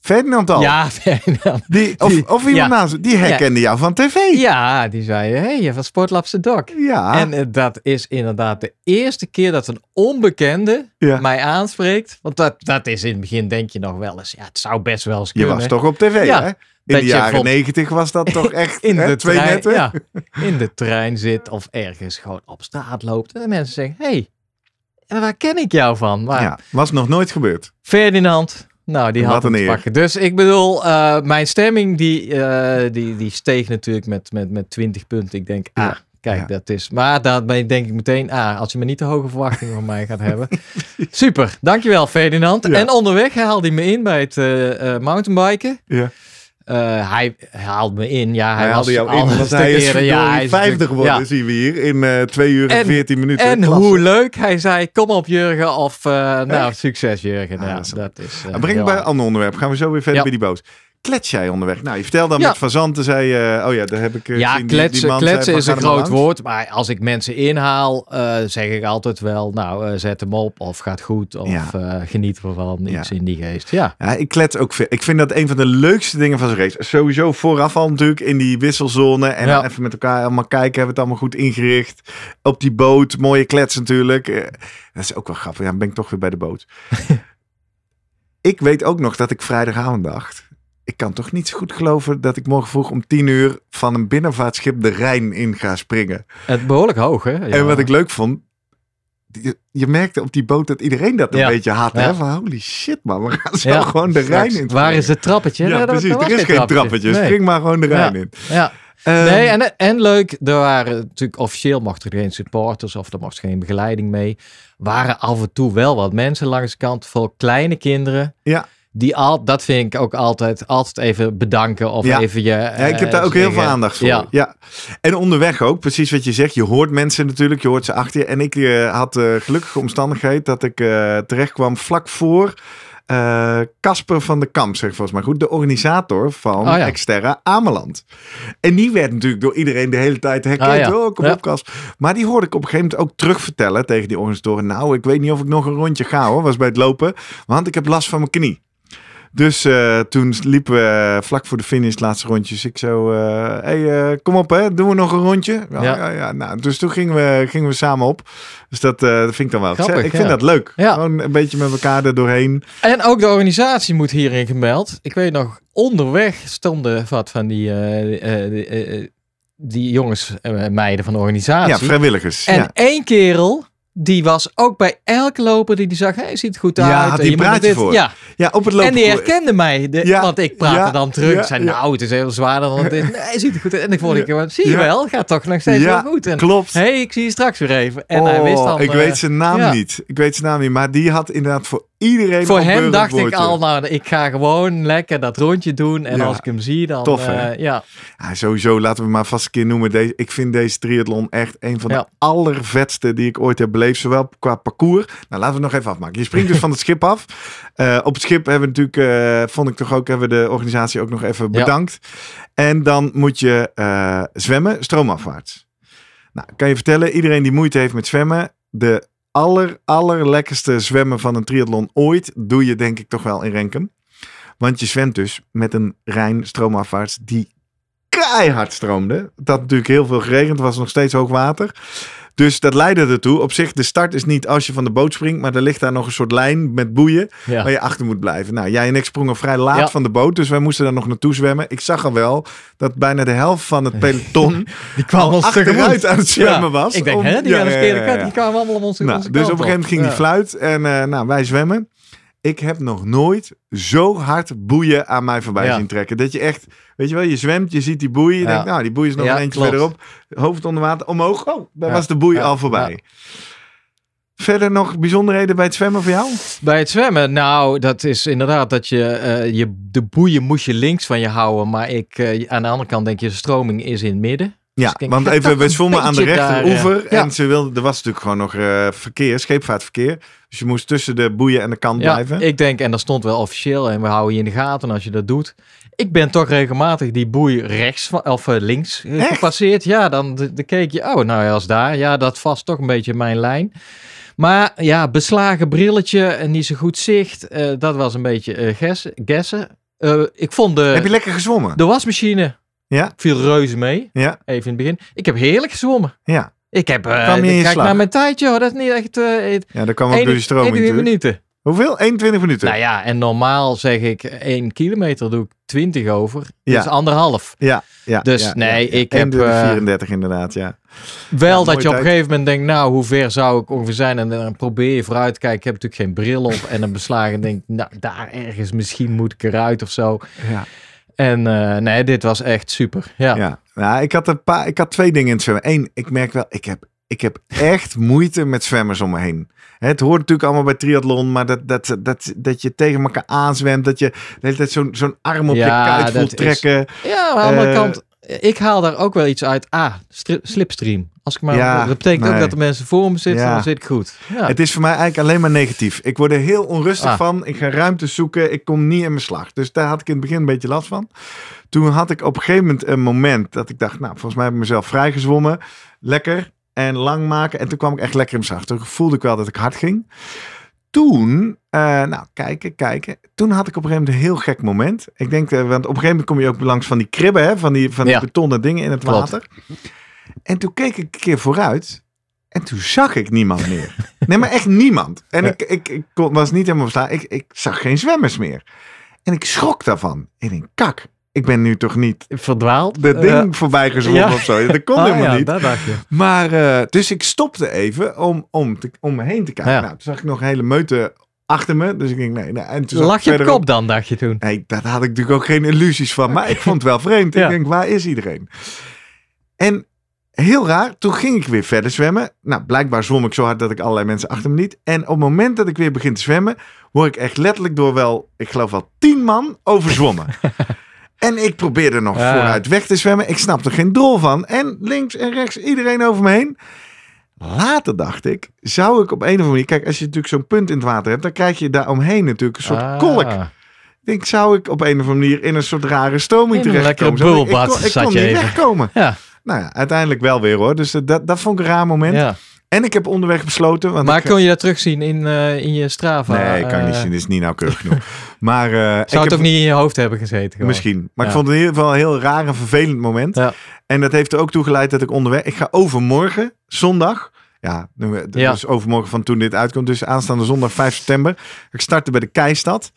Ferdinand al. ja, *laughs* Ferdinand. Die, of, die- of iemand ja. naast die herkende jou van tv. Ja, die zei, hé, hey, je van Sportlabse Doc. Ja. En eh, dat is inderdaad de eerste keer dat een onbekende Ja. mij aanspreekt. Want dat, dat is in het begin, denk je nog wel eens, ja, het zou best wel eens je kunnen. was toch op tv, hè? In Dat de je jaren negentig was dat toch *laughs* echt in hè, de twee trein, netten? ja, in de trein zit of ergens gewoon op straat loopt. En de mensen zeggen, hé, hey, waar ken ik jou van? Maar Ja, was nog nooit gebeurd. Ferdinand, Nou, die had eer. pakken. Dus ik bedoel, eh, mijn stemming die, eh, die, die steeg natuurlijk met, met, met 20 punten. Ik denk, ah, Ja. kijk, Ja. dat is... Maar ik denk ik meteen, ah, als je maar niet te hoge verwachtingen van mij gaat hebben. *laughs* Super, dankjewel Ferdinand. Ja. En onderweg haalde hij me in bij het eh, mountainbiken. Ja. Eh, hij haalt me in. Ja, hij, Hij haalde jou in, want hij is eerder. Ja, hij is 50 natuurlijk- geworden, ja. zien we hier. In eh 2 uur en, En- 14 minuten. En Klasse. hoe leuk. Hij zei, kom op Jurgen. Of, eh, nou, succes Jurgen. Ah, ja, dat is- dat is... breng bij een ander onderwerp. Gaan we zo weer verder bij die boot. Klets jij onderweg? Nou, je vertelde dan Ja. met Fazanten, zei je... oh ja, daar heb ik... eh, Ja, die- kletsen, die man kletsen is een groot langs. woord. Maar als ik mensen inhaal, eh, zeg ik altijd wel, nou, eh, zet hem op. Of gaat goed. Of Ja. eh, geniet ervan. Ja. Iets in die geest. Ja. Ja, ik klets ook veel. Ik vind dat een van de leukste dingen van zo'n race. Sowieso vooraf al natuurlijk in die wisselzone. En Ja. dan even met elkaar allemaal kijken. Hebben we het allemaal goed ingericht. Op die boot. Mooie klets natuurlijk. Eh, Dat is ook wel grappig. Ja, dan ben ik toch weer bij de boot. *laughs* ik weet ook nog dat ik vrijdagavond dacht. Ik kan toch niet zo goed geloven dat ik morgen vroeg om tien uur van een binnenvaartschip de Rijn in ga springen. Het behoorlijk hoog, hè? Ja. En wat ik leuk vond, je, je merkte op die boot dat iedereen dat een Ja. beetje had. Hè? Van holy shit man, we gaan zo gewoon de Rijn in Waar is het trappetje? Ja, Nee, precies. er is geen trappetje. Nee. Spring maar gewoon de Rijn in. Ja. Ehm, Nee, en, en leuk, er waren natuurlijk officieel mochten er geen supporters of er mocht geen begeleiding mee. Waren af en toe wel wat mensen langs de kant, voor kleine kinderen. Ja. Die al, dat vind ik ook altijd, altijd even bedanken of Ja. even je. ja, ik heb daar eh, ook heel veel aandacht voor. Ja. Ja. En onderweg ook, precies wat je zegt. Je hoort mensen natuurlijk, je hoort ze achter je. En ik eh, had de gelukkige omstandigheid dat ik eh, terecht kwam vlak voor eh, Casper van de Kamp, zeg ik volgens mij goed. De organisator van Oh ja. Exterra Ameland. En die werd natuurlijk door iedereen de hele tijd herkend. Ah ja. Oh, kom Ja. op Casper. Maar die hoorde ik op een gegeven moment ook terugvertellen tegen die organisatoren. Nou, ik weet niet of ik nog een rondje ga hoor. Was bij het lopen. Want ik heb last van mijn knie. Dus eh, toen liepen we vlak voor de finish, laatste rondjes. Ik zo, eh hey, eh, kom op hè, doen we nog een rondje? Ja, Ja. ja. Nou, dus toen gingen we, gingen we samen op. Dus dat, dat vind ik dan wel Grappig. Ik vind ja. dat leuk. Ja. Gewoon een beetje met elkaar er doorheen. En ook de organisatie moet hierin gemeld. Ik weet nog, onderweg stonden wat van die, die, die jongens en meiden van de organisatie. Ja, vrijwilligers. En ja. één kerel, die was ook bij elke loper die die zag, hij ziet er goed Ja, uit. had en die je praatje dit- voor. Ja, ja, op het lopen. en die herkende mij. De, Ja, want ik praatte ja, dan terug. ja, zei, ja. nou, het is heel zwaarder dan het is. Nee, hij ziet er goed uit. En ik vond, ik, zie je Ja. wel, gaat toch nog steeds Ja, wel goed. En, Klopt. hé, hey, ik zie je straks weer even. En hij wist dan... ik eh, weet zijn naam ja. niet. Ik weet zijn naam niet. Maar die had inderdaad voor iedereen Voor hem dacht ik al, nou, ik ga gewoon lekker dat rondje doen. En Ja. als ik hem zie, dan... Tof, eh, ja. Ja, sowieso, laten we maar vast een keer noemen. Deze, ik vind deze triathlon echt een van Ja. de allervetste die ik ooit heb beleefd. Zowel qua parcours. Nou, laten we het nog even afmaken. Je springt dus *laughs* van het schip af. Eh, op het schip hebben we natuurlijk, eh, vond ik toch ook, hebben we de organisatie ook nog even bedankt. En dan moet je zwemmen, stroomafwaarts. Nou, kan je vertellen, iedereen die moeite heeft met zwemmen, de aller, allerlekkerste zwemmen van een triathlon ooit, doe je denk ik toch wel in Renkum. Want je zwemt dus met een Rijn stroomafwaarts die keihard stroomde. Dat natuurlijk heel veel geregend, was nog steeds hoog water. Dus dat leidde ertoe. Op zich, de start is niet als je van de boot springt, maar er ligt daar nog een soort lijn met boeien Ja. waar je achter moet blijven. Nou, jij en ik sprongen vrij laat Ja. van de boot, dus wij moesten daar nog naartoe zwemmen. Ik zag al wel dat bijna de helft van het peloton *laughs* Die kwam al achteruit aan het zwemmen Ja. was. Ik denk, om- hè, die Ja. Die kwamen allemaal om onze, Nou, onze dus op een gegeven moment ging die fluit en eh, nou, wij zwemmen. Ik heb nog nooit zo hard boeien aan mij voorbij Ja. zien trekken. Dat je echt, weet je wel, je zwemt, je ziet die boei. Je Ja. denkt, nou, die boei is nog Ja, een eentje klopt. verderop. Hoofd onder water, omhoog. Oh, daar was de boei al voorbij. Verder nog bijzonderheden bij het zwemmen voor jou? Bij het zwemmen, nou, dat is inderdaad dat je, eh, je de boeien moest je links van je houden. Maar ik, eh, aan de andere kant denk je, de stroming is in het midden. Ja, Dus want even, we zwommen aan de rechteroever. ja. En ze wilde, er was natuurlijk gewoon nog eh, verkeer, scheepvaartverkeer. Dus je moest tussen de boeien en de kant Ja, blijven. ik denk, en dat stond wel officieel en we houden je in de gaten als je dat doet. Ik ben toch regelmatig die boei rechts van- of eh, links eh, Echt? gepasseerd. Ja, dan, dan keek je, oh, nou ja, als daar. Ja, dat vast toch een beetje mijn lijn. Maar ja, beslagen brilletje en niet zo goed zicht. dat was een beetje gessen. gessen. Eh, ik vond de, Heb je lekker gezwommen? de wasmachine Ja, viel reuze mee. ja, Even in het begin. Ik heb heerlijk gezwommen. ja. Ik heb, eh Kwam je in je kijk slag? naar mijn tijdje hoor. Dat is niet echt... eh Ja, dat kwam ook door die stroming 21 natuurlijk. minuten. Hoeveel? 21 minuten? Nou ja, en normaal zeg ik 1 kilometer doe ik 20 over. Ja. Dus anderhalf. Ja, ja. Dus ja, nee, ja, ik heb, 21, eh, 34 inderdaad, ja. Wel dat je op een gegeven moment denkt, nou, hoe ver zou ik ongeveer zijn? En dan probeer je vooruit te kijken. Ik heb natuurlijk geen bril op. En dan beslagen en denk, nou, daar ergens, misschien moet ik eruit of zo. Ja. En eh, nee, dit was echt super. Ja. Ja, nou, ik, had een paar, ik had twee dingen in het zwemmen. Eén, ik merk wel, ik heb, ik heb echt moeite met zwemmers om me heen. Het hoort natuurlijk allemaal bij triathlon, maar dat, dat, dat, dat je tegen elkaar aanzwemt, dat je de hele tijd zo'n zo'n arm op Ja, je kuit voelt is- trekken. Ja, maar aan de andere Eh, kant, ik haal daar ook wel iets uit. Ah, slipstream. Als ik maar, Ja, dat betekent ook dat de mensen voor me zitten, Ja. dan zit ik goed. Ja. Het is voor mij eigenlijk alleen maar negatief. Ik word er heel onrustig Ah. van. Ik ga ruimte zoeken. Ik kom niet in mijn slag. Dus daar had ik in het begin een beetje last van. Toen had ik op een gegeven moment een moment dat ik dacht, nou, volgens mij heb ik mezelf vrijgezwommen. Lekker en lang maken. En toen kwam ik echt lekker in mijn slag. Toen voelde ik wel dat ik hard ging. Toen, eh, nou, kijken, kijken. Toen had ik op een gegeven moment een heel gek moment. Ik denk, eh, want op een gegeven moment kom je ook langs van die kribben, hè, van die, van die betonnen dingen in het Klopt. water. En toen keek ik een keer vooruit. En toen zag ik niemand meer. *laughs* Nee, maar echt niemand. En ik, ik, ik kon- was niet helemaal verstaan. Ik, ik zag geen zwemmers meer. En ik schrok daarvan. Ik denk, kak, ik ben nu toch niet Verdwaald. dat ding voorbij gezwommen ja. of zo. Dat kon *laughs* ah, helemaal ja, niet. dat dacht je. Maar, eh, dus ik stopte even om, om, te, om me heen te kijken. Ja. Nou, toen zag ik nog een hele meute achter me. Dus ik denk, nee. En toen Lag je op kop dan, dacht je toen? Nee, daar had ik natuurlijk ook geen illusies van. Maar ik vond het wel vreemd. Ik denk, waar is iedereen? En heel raar, toen ging ik weer verder zwemmen. Nou, blijkbaar zwom ik zo hard dat ik allerlei mensen achter me liet. En op het moment dat ik weer begin te zwemmen, word ik echt letterlijk door wel, ik geloof wel tien man overzwommen. *laughs* en ik probeerde nog Ja. vooruit weg te zwemmen. Ik snapte er geen drol van. En links en rechts iedereen over me heen. Later dacht ik, zou ik op een of andere manier... Kijk, als je natuurlijk zo'n punt in het water hebt, dan krijg je daar omheen natuurlijk een soort Ah. kolk. Ik denk, zou ik op een of andere manier in een soort rare stroming In een terechtkomen? lekkere Zo, ik- bubbelbad Ik kon, ik niet wegkomen. Ja, Nou ja, uiteindelijk wel weer hoor. Dus eh, dat, dat vond ik een raar moment. ja. En ik heb onderweg besloten. Want Maar ik, kon je dat terugzien in, eh, in je Strava? Nee, kan ik niet Eh, zien. Dit is niet nauwkeurig *laughs* genoeg. Maar eh, ik Zou het heb- ook niet in je hoofd hebben gezeten? gewoon? Misschien. Maar ik vond het in ieder geval een heel raar en vervelend moment. Ja. En dat heeft er ook toe geleid dat ik onderweg... Ik ga overmorgen, zondag... Ja, dus overmorgen van toen dit uitkomt. Dus aanstaande zondag 5 september. Ik startte bij de Keistad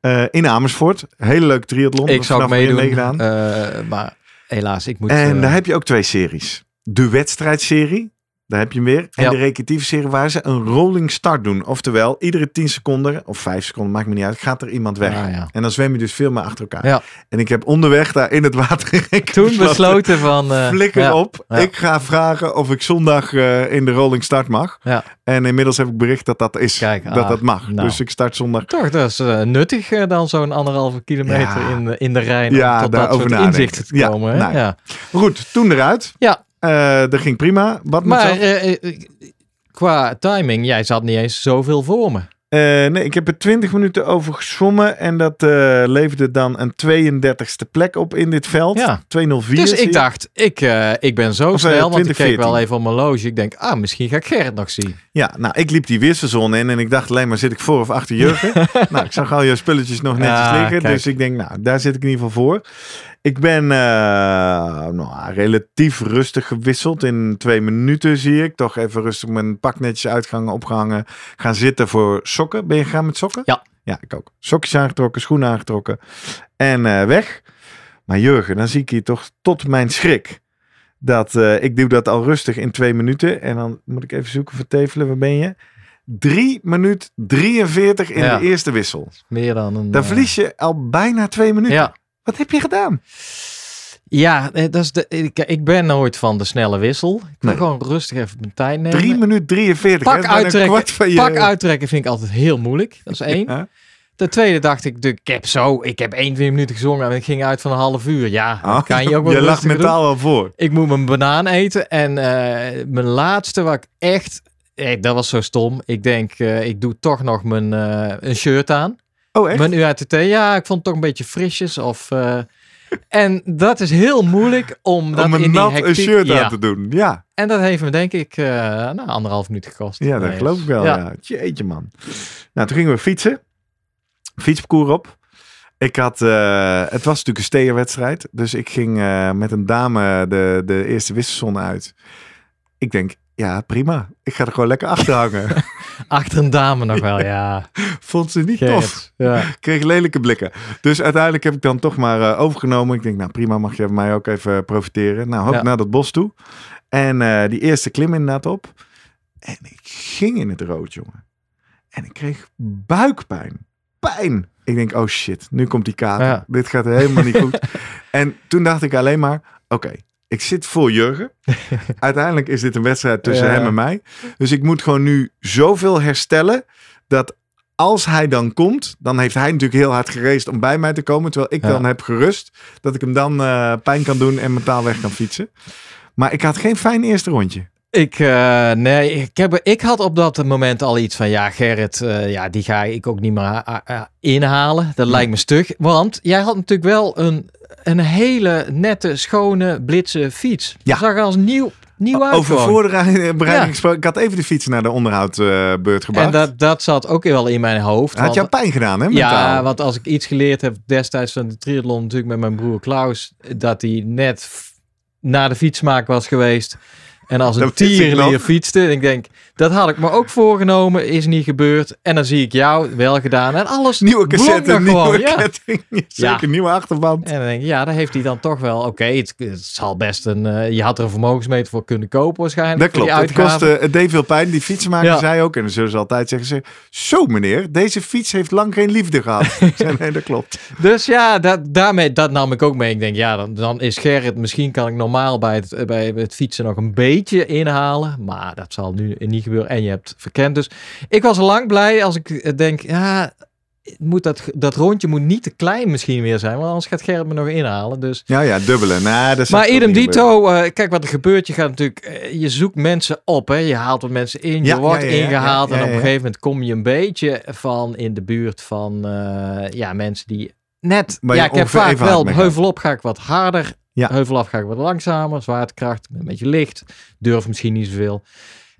eh, in Amersfoort. Hele leuke triathlon. Ik zou meedoen, meegedaan. eh, maar helaas, ik moet... En eh, daar heb je ook twee series. De wedstrijdserie, daar heb je hem weer. En Ja. de recreatieve serie waar ze een rolling start doen. Oftewel, iedere 10 seconden of 5 seconden, maakt me niet uit, gaat er iemand weg. Ah, ja. En dan zwem je dus veel meer achter elkaar. En ik heb onderweg daar in het water. *laughs* Toen besloten van... eh, Flikker op. Ik ga vragen of ik zondag eh, in de rolling start mag. En inmiddels heb ik bericht dat dat is. Kijk, dat ah, dat mag. nou. Dus ik start zondag. Toch, dat is eh, nuttig dan zo'n anderhalve kilometer in, de, in de Rijn. Om tot dat soort inzichten te komen. nou ja. Goed, toen eruit. Ja. Eh, dat ging prima. Wat Maar eh, eh, qua timing, jij zat niet eens zoveel voor me. Nee, ik heb er 20 minuten over gezwommen. En dat eh, leverde dan een 32e plek op in dit veld. Ja. 204. Dus ik dacht, ik, ik ben zo Of, snel, want ik keek 2014. wel even op mijn loge. Ik denk, ah, misschien ga ik Gerrit nog zien. Ja, nou, ik liep die weerszezon in en ik dacht alleen maar zit ik voor of achter *laughs* Jurgen. nou, ik zag al je spulletjes nog netjes Ja, liggen. kijk. Dus ik denk, nou, daar zit ik in ieder geval voor. Ik ben eh, nou, relatief rustig gewisseld. In twee minuten zie ik. Toch even rustig mijn pak netjes uitgangen, opgehangen. Gaan zitten voor sokken. Ben je gegaan met sokken? Ja. Ja, ik ook. Sokjes aangetrokken, schoenen aangetrokken. En eh, weg. Maar Jurgen, dan zie ik hier toch tot mijn schrik. Dat eh, ik doe dat al rustig in twee minuten. En dan moet ik even zoeken voor Tevelen. Waar ben je? 3 minuut 43 in Ja. de eerste wissel. Meer dan een... Dan verlies je al bijna twee minuten. Ja, Wat heb je gedaan? ja eh, dat is de, ik, ik ben nooit van de snelle wissel. Ik wil Nee. gewoon rustig even mijn tijd nemen. 3 minuut 43. Pak hè? Uittrekken, je... Pak uittrekken vind ik altijd heel moeilijk. Dat is één. Ja. Ten tweede dacht ik, de- ik heb zo, ik heb 21 minuten gezongen en ik ging uit van een half uur. Ja, Oh, kan je ook wel je lag mentaal al voor. Ik moet mijn banaan eten. En eh, mijn laatste waar ik echt... eh, dat was zo stom. Ik denk, ik doe toch nog mijn een shirt aan. Oh, echt? Mijn UATT. Ja, ik vond het toch een beetje frisjes. Of, eh, en dat is heel moeilijk om dat Om in een die nat hectiek... een shirt ja. aan te doen. Ja, En dat heeft me denk ik eh nou, anderhalf minuut gekost. ja dat geloof ik wel. ja. Ja. Jeetje man. Nou, toen gingen we fietsen. Fietsparcours op. Ik had, eh, het was natuurlijk een steerwedstrijd. Dus ik ging met een dame de, de eerste wisselzone uit. Ik denk, ja prima. Ik ga er gewoon lekker achter hangen. *laughs* Achter een dame nog wel, ja. *laughs* Vond ze niet tof. Ja. *laughs* Kreeg lelijke blikken. Dus uiteindelijk heb ik dan toch maar eh, overgenomen. Ik denk, nou prima, mag je van mij ook even profiteren. Nou, hop Ja. naar dat bos toe. En eh, die eerste klim inderdaad op. En ik ging in het rood, jongen. En ik kreeg buikpijn. Pijn. Ik denk, oh shit, nu komt die kater. Ja. Dit gaat helemaal niet goed. *laughs* en toen dacht ik alleen maar, oké, ik zit voor Jurgen. *laughs* Uiteindelijk is dit een wedstrijd tussen Ja. hem en mij. Dus ik moet gewoon nu zoveel herstellen dat als hij dan komt, dan heeft hij natuurlijk heel hard gereest om bij mij te komen. Terwijl ik Ja. dan heb gerust dat ik hem dan eh, pijn kan doen en mentaal weg kan fietsen. Maar ik had geen fijn eerste rondje. Ik, eh, nee, ik, heb, ik had op dat moment al iets van, ja, Gerrit, eh, ja, die ga ik ook niet meer inhalen. Dat lijkt me stug. Want jij had natuurlijk wel een, een hele nette, schone, blitse fiets. Ja. Dat zag er als nieuw, nieuw uit. Over voorbereiding Ja. gesproken. Ik had even de fiets naar de onderhoudbeurt gebracht. En dat, dat zat ook wel in mijn hoofd. had jou pijn gedaan, hè? Ja, want als ik iets geleerd heb destijds van de triathlon natuurlijk met mijn broer Klaus, dat hij net naar de fietsmaak was geweest en als een nog. fietste. En ik denk, dat had ik me ook voorgenomen, is niet gebeurd. En dan zie ik jou wel gedaan en alles Nieuwe cassette, nieuwe gewoon, ja. ketting. *laughs* Zeker, Ja. nieuwe achterband. En dan denk ik, ja, dan heeft hij dan toch wel, oké, het, het zal best een, eh, je had er een vermogensmeter voor kunnen kopen waarschijnlijk. Dat klopt. Het, kostte, het deed veel pijn. Die fietsenmaker Ja. zei ook, en dan zullen ze altijd zeggen, ze, zo meneer, deze fiets heeft lang geen liefde gehad. *laughs* Nee, dat klopt. Dus ja, dat, daarmee, dat nam ik ook mee. Ik denk, ja, dan, dan is Gerrit, misschien kan ik normaal bij het, bij het fietsen nog een beetje inhalen. Maar dat zal nu niet gebeuren. En je hebt verkend. Dus ik was lang blij als ik eh, denk, ja, moet dat, dat rondje moet niet te klein misschien weer zijn. Want anders gaat Gerrit me nog inhalen. Dus. Ja, ja, dubbele. Nou, dat Maar idem dito, eh, kijk wat er gebeurt. Je gaat natuurlijk, eh, je zoekt mensen op. Hè? Je haalt wat mensen in, Ja, je wordt ja, ja, ja, ingehaald. en op een gegeven moment kom je een beetje van in de buurt van ja, mensen die net... Waar je ja, ik heb vaak wel, mee gaat. heuvelop ga ik wat harder. Ja. Heuvelaf ga ik wat langzamer. Zwaartekracht, een beetje licht. Durf misschien niet zoveel.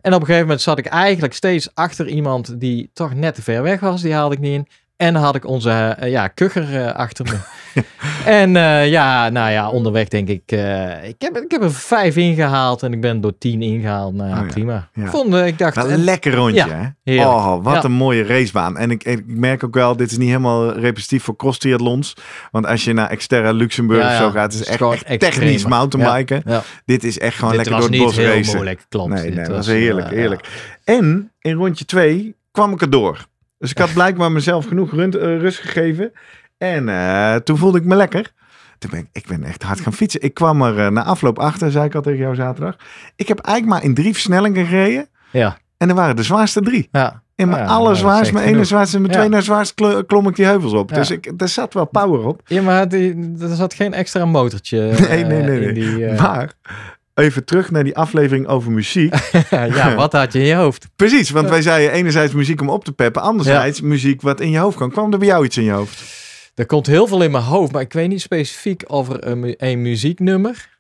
En op een gegeven moment zat ik eigenlijk steeds achter iemand die toch net te ver weg was. Die haalde ik niet in. En had ik onze eh, ja, eh, achter me. *laughs* *laughs* en eh, ja, nou ja, onderweg denk ik, eh, ik, heb, ik heb er vijf ingehaald en ik ben door tien ingehaald. Nou ja, Oh ja, prima. ja. Vond, eh, ik dacht, een lekker rondje, hè? Oh, wat een mooie racebaan. En ik, ik merk ook wel, dit is niet helemaal repetitief voor cross triathlons. Want als je naar Xterra Luxemburg of zo gaat, het is Het is echt, echt technisch mountainbiken. Dit is echt gewoon dit lekker door het bos heel racen. moeilijk, klopt. Nee, Dit nee, dat was heerlijk, heerlijk. En in rondje twee kwam ik erdoor. Dus ik had blijkbaar mezelf genoeg rust gegeven. En eh, toen voelde ik me lekker. Toen ben ik, ik ben echt hard gaan fietsen. Ik kwam er eh, na afloop achter, zei ik al tegen jou zaterdag. Ik heb eigenlijk maar in drie versnellingen gereden. Ja, En er waren de zwaarste drie. ja. In mijn Ja, mijn ene zwaarste en mijn Ja. twee na zwaarste kl- klom ik die heuvels op. Ja. Dus ik, er zat wel power op. Ja, maar die, er zat geen extra motortje Nee, *laughs* nee, nee. eh, in nee. die... Maar even terug naar die aflevering over muziek. *laughs* ja, wat had je in je hoofd? *laughs* Precies, want wij zeiden enerzijds muziek om op te peppen. Anderzijds muziek wat in je hoofd kan. Kwam er bij jou iets in je hoofd? Er komt heel veel in mijn hoofd, maar ik weet niet specifiek over een, mu- een muzieknummer.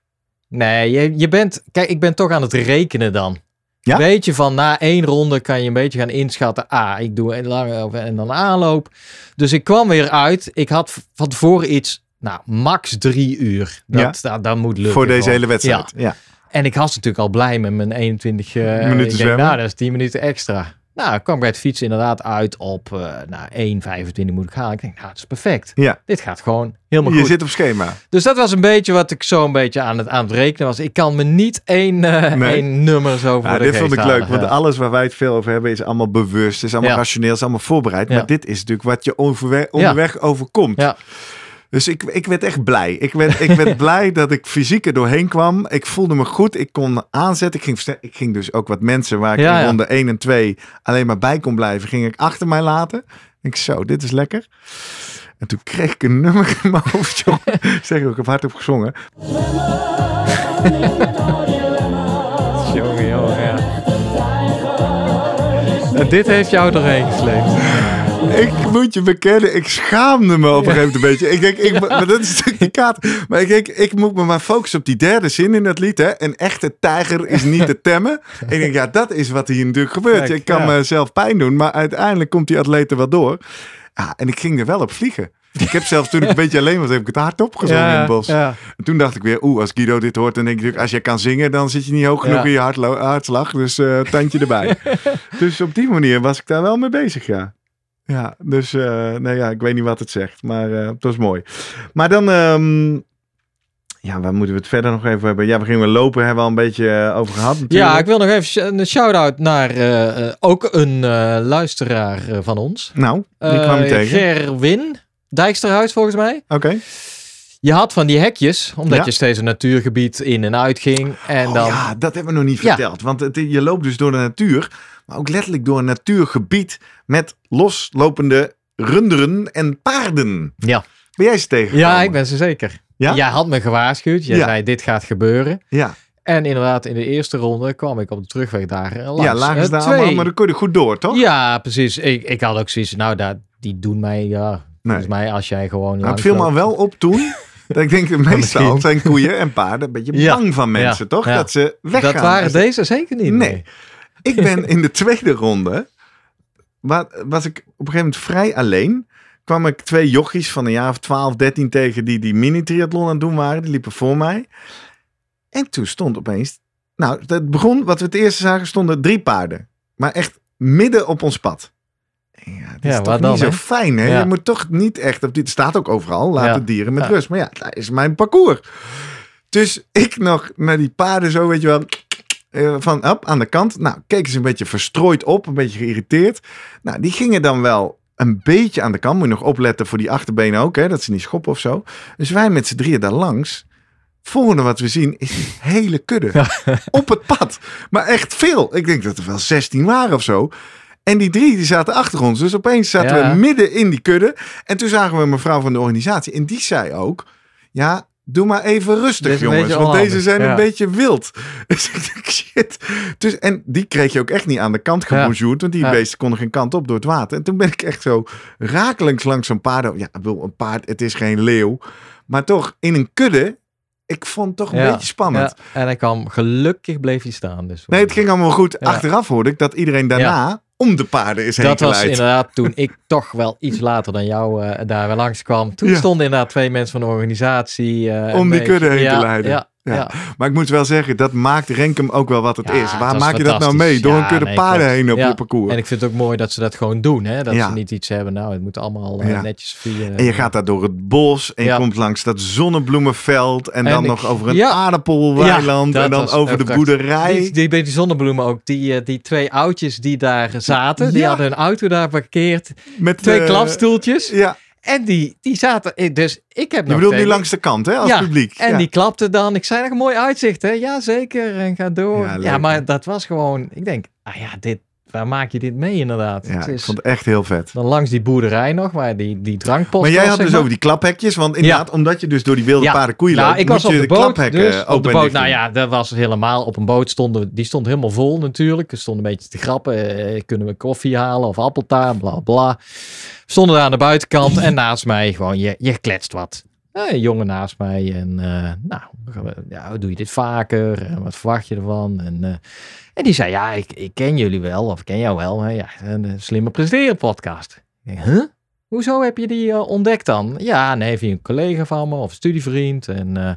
Nee, je, je bent... Kijk, ik ben toch aan het rekenen dan. Ja? Weet je, van na één ronde kan je een beetje gaan inschatten. Ah, ik doe een lange of- en dan aanloop. Dus ik kwam weer uit. Ik had van tevoren iets... Nou, max drie uur. Dat, dat, dat moet lukken. Voor deze hele wedstrijd. Ja. En ik was natuurlijk al blij met mijn 21 eh, Minuten ik denk. Nou, dat is 10 minuten extra. Nou, kwam bij het fietsen inderdaad uit op eh nou, 1,25 moet ik halen. Ik denk, nou, dat is perfect. Ja. Dit gaat gewoon helemaal Je goed. zit op schema. Dus dat was een beetje wat ik zo een beetje aan het, aan het rekenen was. Ik kan me niet één, Nee. één nummer zo voor Ja, dit vond ik leuk, want alles waar wij het veel over hebben is allemaal bewust, is allemaal Ja. rationeel, is allemaal voorbereid. Maar dit is natuurlijk wat je onderweg, onderweg overkomt. Ja. Dus ik, ik werd echt blij. Ik werd, ik werd *laughs* blij dat ik fysiek er doorheen kwam. Ik voelde me goed. Ik kon aanzetten. Ik ging, ik ging dus ook wat mensen waar ik Ja, in ja. ronde 1 en 2 alleen maar bij kon blijven, ging ik achter mij laten. Ik zo, dit is lekker. En toen kreeg ik een nummer in mijn hoofd. *laughs* Zeg ik ook, ik heb hardop gezongen. *laughs* Jongen, jongen, ja. En dit heeft jou doorheen gesleept. Ik moet je bekennen, ik schaamde me op een gegeven moment een beetje. Ik denk, ik, maar dat is natuurlijk kaart. Maar ik denk, ik moet me maar focussen op die derde zin in dat lied. Hè. Een echte tijger is niet te temmen. ik denk, ja, dat is wat hier natuurlijk gebeurt. Kijk, ik kan ja. mezelf pijn doen, maar uiteindelijk komt die atleet er wel door. Ja, en ik ging er wel op vliegen. Ik heb zelfs toen ik een *laughs* beetje alleen was, heb ik het hardop gezongen in het bos. Ja. En toen dacht ik weer, oeh, als Guido dit hoort, dan denk ik natuurlijk, als je kan zingen, dan zit je niet hoog genoeg Ja. in je hartslag. Dus eh tandje erbij. *laughs* dus op die manier was ik daar wel mee bezig, ja. Ja, dus eh nou ja, ik weet niet wat het zegt, maar eh, het was mooi. Maar dan, ehm, ja, waar moeten we het verder nog even hebben? Ja, we gingen lopen, hebben we al een beetje eh, over gehad natuurlijk. Ja, ik wil nog even een shout-out naar ook een luisteraar van ons. Nou, die kwam je tegen. Gerwin Dijksterhuis volgens mij. Oké. Je had van die hekjes, omdat Ja. je steeds een natuurgebied in en uit ging. En Oh dan, ja, dat hebben we nog niet Ja. verteld. Want het, je loopt dus door de natuur, maar ook letterlijk door een natuurgebied met loslopende runderen en paarden. Ja. Ben jij ze tegengekomen? ja, ik ben ze zeker. Ja? Jij had me gewaarschuwd. Je Ja. zei, dit gaat gebeuren. Ja, En inderdaad, in de eerste ronde kwam ik op de terugweg daar langs. ja lagen ze Eh, daar twee. allemaal, maar dan kon je goed door, toch? Ja, precies. Ik, ik had ook zoiets, nou, dat, die doen mij, ja, volgens mij als jij gewoon Nou, het viel me al wel op toen. *laughs* dat ik denk, meestal zijn koeien en paarden een beetje Ja. bang van mensen, Ja. toch? Dat ze weggaan. Dat waren deze zeker niet. Nee. Ik ben in de tweede ronde, wa- was ik op een gegeven moment vrij alleen. Kwam ik twee jochies van een jaar of 12, 13 tegen die die mini-triathlon aan het doen waren. Die liepen voor mij. En toen stond opeens, nou, het begon, wat we het eerste zagen, stonden drie paarden. Maar echt midden op ons pad. Ja, dat is Ja, toch waar niet zo fijn, hè? Ja. Je moet toch niet echt, op dit staat ook overal, laat Ja. de dieren met rust. Maar ja, dat is mijn parcours. Dus ik nog naar die paarden zo, weet je wel, eh, van op aan de kant. Nou, keken ze een beetje verstrooid op, een beetje geïrriteerd. Nou, die gingen dan wel een beetje aan de kant. Moet je nog opletten voor die achterbenen ook, hè, dat ze niet schoppen of zo. Dus wij met z'n drieën daar langs. Volgende wat we zien is die hele kudde *laughs* op het pad. Maar echt veel. Ik denk dat er wel 16 waren of zo. En die drie die zaten achter ons. Dus opeens zaten Ja. we midden in die kudde. En toen zagen we een mevrouw van de organisatie. En die zei ook: Ja, doe maar even rustig, een jongens. Want deze zijn ja. een beetje wild. *laughs* Dus ik Shit. Dus, en die kreeg je ook echt niet aan de kant gebonjourd. Want die Ja. beesten konden geen kant op door het water. En toen ben ik echt zo rakelings langs zo'n paard. Ja, een paard, het is geen leeuw. Maar toch, in een kudde. Ik vond het toch een Ja, beetje spannend. Ja, en hij kwam, gelukkig bleef hij staan. Dus Nee, het ging allemaal goed. Ja. Achteraf hoorde ik dat iedereen daarna om de paarden is heen Dat was inderdaad toen ik *laughs* toch wel iets later dan jou eh, daar weer langskwam. Toen Ja. stonden inderdaad twee mensen van de organisatie. eh, Om die beetje- kudde heen te leiden. Ja, Ja. ja. Maar ik moet wel zeggen, dat maakt Renkum ook wel wat het Ja, is. Waar maak je dat nou mee? Door Ja, een kudde nee, paarden klopt. heen op je parcours. En ik vind het ook mooi dat ze dat gewoon doen. Hè? Dat ze niet iets hebben. Nou, het moet allemaal eh, netjes via. En je gaat daar door het bos en je komt langs dat zonnebloemenveld. En, En dan ik- nog over een aardappelweiland. En dan over de boerderij. Die, die, die zonnebloemen ook. Die, eh, die twee oudjes die daar zaten. Die hadden hun auto daar geparkeerd. met Twee eh, klapstoeltjes. Ja, En die, die zaten... eh, Dus ik heb je bedoelt nu langs de kant, hè? Als Ja, publiek. En ja. die klapte dan. Ik zei nog een mooi uitzicht, hè? Ja, zeker. En ga door. Ja, Ja, maar dat was gewoon... Ik denk, ah ja, dit, waar maak je dit mee inderdaad? Ja, het ik is vond het echt heel vet. dan langs die boerderij nog, waar die, die drankpost Maar jij was, had dus maar. over die klaphekjes. Want inderdaad, omdat je dus door die wilde Ja. paarden koeien Nou, loopt, ik was moet op je de boot, klaphekken dus open op de boot, dicht nou doen. ja, dat was helemaal op een boot stonden, die stond helemaal vol natuurlijk. Er stond een beetje te grappen, eh, kunnen we koffie halen of appeltaart, bla bla. Stonden daar aan de buitenkant en naast mij gewoon, je, je kletst wat. Eh, een jongen naast mij en eh, nou, ja, hoe doe je dit vaker? En wat verwacht je ervan? En, eh, en die zei, ja, ik, ken jullie wel, of ik ken jou wel. Hè? Ja, een slimme presteren podcast. Denk, huh? Hoezo heb je die eh, ontdekt dan? Ja, nee, via een collega van me of studie-vriend. En eh,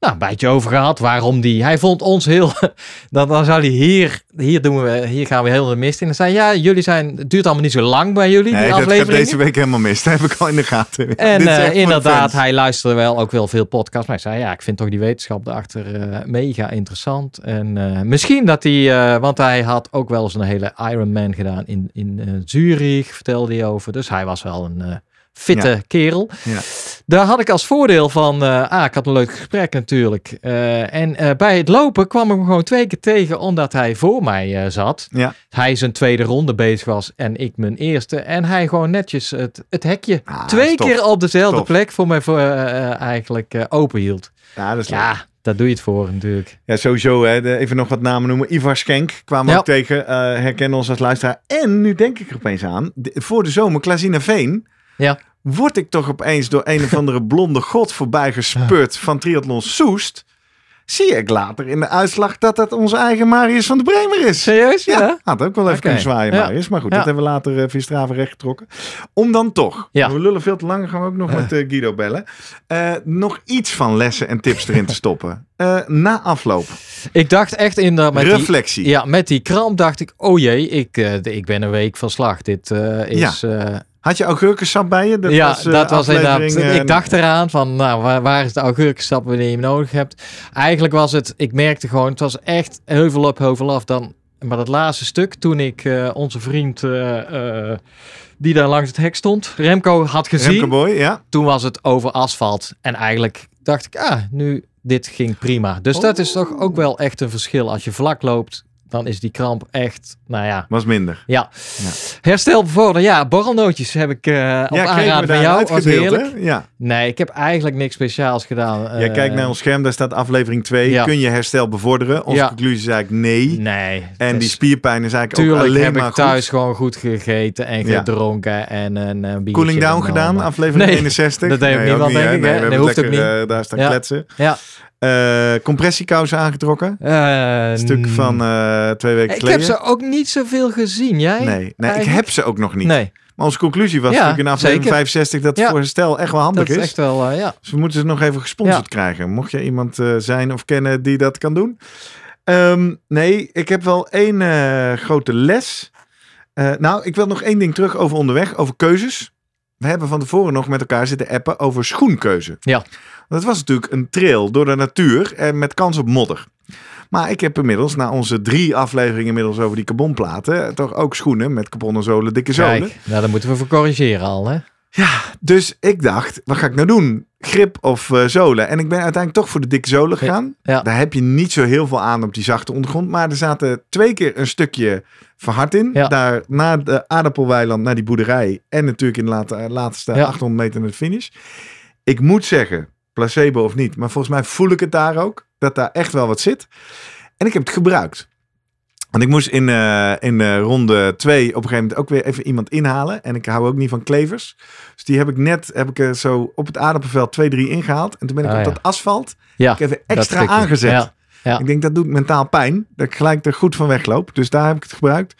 nou, een beetje over gehad waarom die. Hij vond ons heel. *laughs* dan, dan zou hij hier. Hier, doen we, hier gaan we heel de mist in. En zei: Ja, jullie zijn. Het duurt allemaal niet zo lang bij jullie, Nee, die dat gaat afleveringen. deze week helemaal mis. *laughs* Dat heb ik al in de gaten. En eh, inderdaad, hij luisterde wel ook wel veel podcasts. Maar hij zei, ja, ik vind toch die wetenschap erachter eh, mega interessant. En eh, misschien dat hij, want hij had ook wel eens een hele Ironman gedaan in, in Zurich, vertelde hij over. Dus hij was wel een fitte Ja. kerel. Ja. Daar had ik als voordeel van, eh, ah, ik had een leuk gesprek natuurlijk. Eh, en eh, bij het lopen kwam ik hem gewoon twee keer tegen, omdat hij voor mij zat. Ja. Hij zijn tweede ronde bezig was en ik mijn eerste. En hij gewoon netjes het, het hekje Ah, twee tof. keer op dezelfde Tof. plek voor mij voor, eigenlijk open hield. Ja, dat is leuk. Daar doe je het voor natuurlijk. Ja, sowieso. Hè. Even nog wat namen noemen. Ivar Schenk kwamen Ja. ook tegen. herkennen ons als luisteraar. En nu denk ik er opeens aan. de- voor de zomer, Klazina Veen. Ja. Word ik toch opeens door een of andere blonde god voorbij gespurt van Triathlon Soest. zie ik later in de uitslag dat dat onze eigen Marius van de Bremer is. Serieus? Ja, Ja. had ook wel even Oké. kunnen zwaaien, Ja. Marius. Maar goed, Ja. dat hebben we later uh, via Strava rechtgetrokken. Om dan toch, Ja. we lullen veel te lang, gaan we ook nog met eh, Guido bellen. Eh, nog iets van lessen en tips erin te stoppen. *laughs* Eh, na afloop, Ik dacht echt in de... Met die, reflectie. ja, met die kramp dacht ik, oh jee, ik, eh, ik ben een week van slag. Dit eh, is... eh, Had je augurkensap bij je? Dat ja, was, eh, dat was inderdaad. aflevering, eh, ik dacht eraan van, nou, waar, waar is de augurkensap wanneer je hem nodig hebt? Eigenlijk was het, ik merkte gewoon, het was echt heuvel op, heuvel af. Dan, maar dat laatste stuk, toen ik eh, onze vriend die daar langs het hek stond, Remco had gezien, Remco Boy, ja. toen was het over asfalt. En eigenlijk dacht ik, ah, nu, dit ging prima. Dus dat is toch ook wel echt een verschil. Als je vlak loopt, dan is die kramp echt, nou ja, Was minder. ja. Herstel bevorderen. Ja, borrelnootjes heb ik eh op ja, aanraden van jou. Was heerlijk. Ja. Nee, ik heb eigenlijk niks speciaals gedaan. Jij Eh, kijkt naar ons scherm, daar staat aflevering 2. ja. Kun je herstel bevorderen? Onze Ja. conclusie is eigenlijk nee. Nee. En dus die spierpijn is eigenlijk ook Tuurlijk alleen heb maar ik thuis goed. gewoon goed gegeten en Ja. gedronken en een eh, biertje Cooling down gedaan, aflevering Nee, 61. dat deed ook niemand, niet, denk ik, Nee, we hebben ook lekker, eh, daar staan Ja. kletsen. Ja. Eh, compressiekousen aangetrokken. Een stuk van eh, twee weken Ik geleden. heb ze ook niet zoveel gezien. Jij? Nee, nee ik heb ze ook nog niet. Nee, Maar onze conclusie was Ja, natuurlijk in aflevering zeker. 65 dat het Ja. voor herstel echt wel handig dat is echt wel, eh, ja. Dus we moeten ze nog even gesponsord krijgen. Mocht je iemand zijn of kennen die dat kan doen. Ehm, nee, ik heb wel één grote les. Nou, ik wil nog één ding terug over onderweg, over keuzes. We hebben van tevoren nog met elkaar zitten appen over schoenkeuze. Ja. Dat was natuurlijk een trail door de natuur en met kans op modder. Maar ik heb inmiddels, na onze drie afleveringen inmiddels over die carbonplaten, toch ook schoenen met carbonnen zolen, dikke zolen. Kijk, nou, daar moeten we voor corrigeren al, hè? Dus ik dacht, wat ga ik nou doen? Grip of eh, zolen? En ik ben uiteindelijk toch voor de dikke zolen gegaan. Ja. Daar heb je niet zo heel veel aan op die zachte ondergrond. Maar er zaten twee keer een stukje verhard in. Ja. Daar de aardappelweiland, naar die boerderij. En natuurlijk in de laatste Ja. 800 meter naar de finish. Ik moet zeggen, placebo of niet. Maar volgens mij voel ik het daar ook. Dat daar echt wel wat zit. En ik heb het gebruikt. Want ik moest in, eh, in eh, ronde 2 op een gegeven moment ook weer even iemand inhalen. En ik hou ook niet van klevers. Dus die heb ik net heb ik er zo op het aardappelveld 2, 3 ingehaald. En toen ben ik Ah, op ja. dat asfalt Ja, ik even extra aangezet. Ja, ja. Ik denk dat doet mentaal pijn. Dat ik gelijk er goed van wegloop. Dus daar heb ik het gebruikt.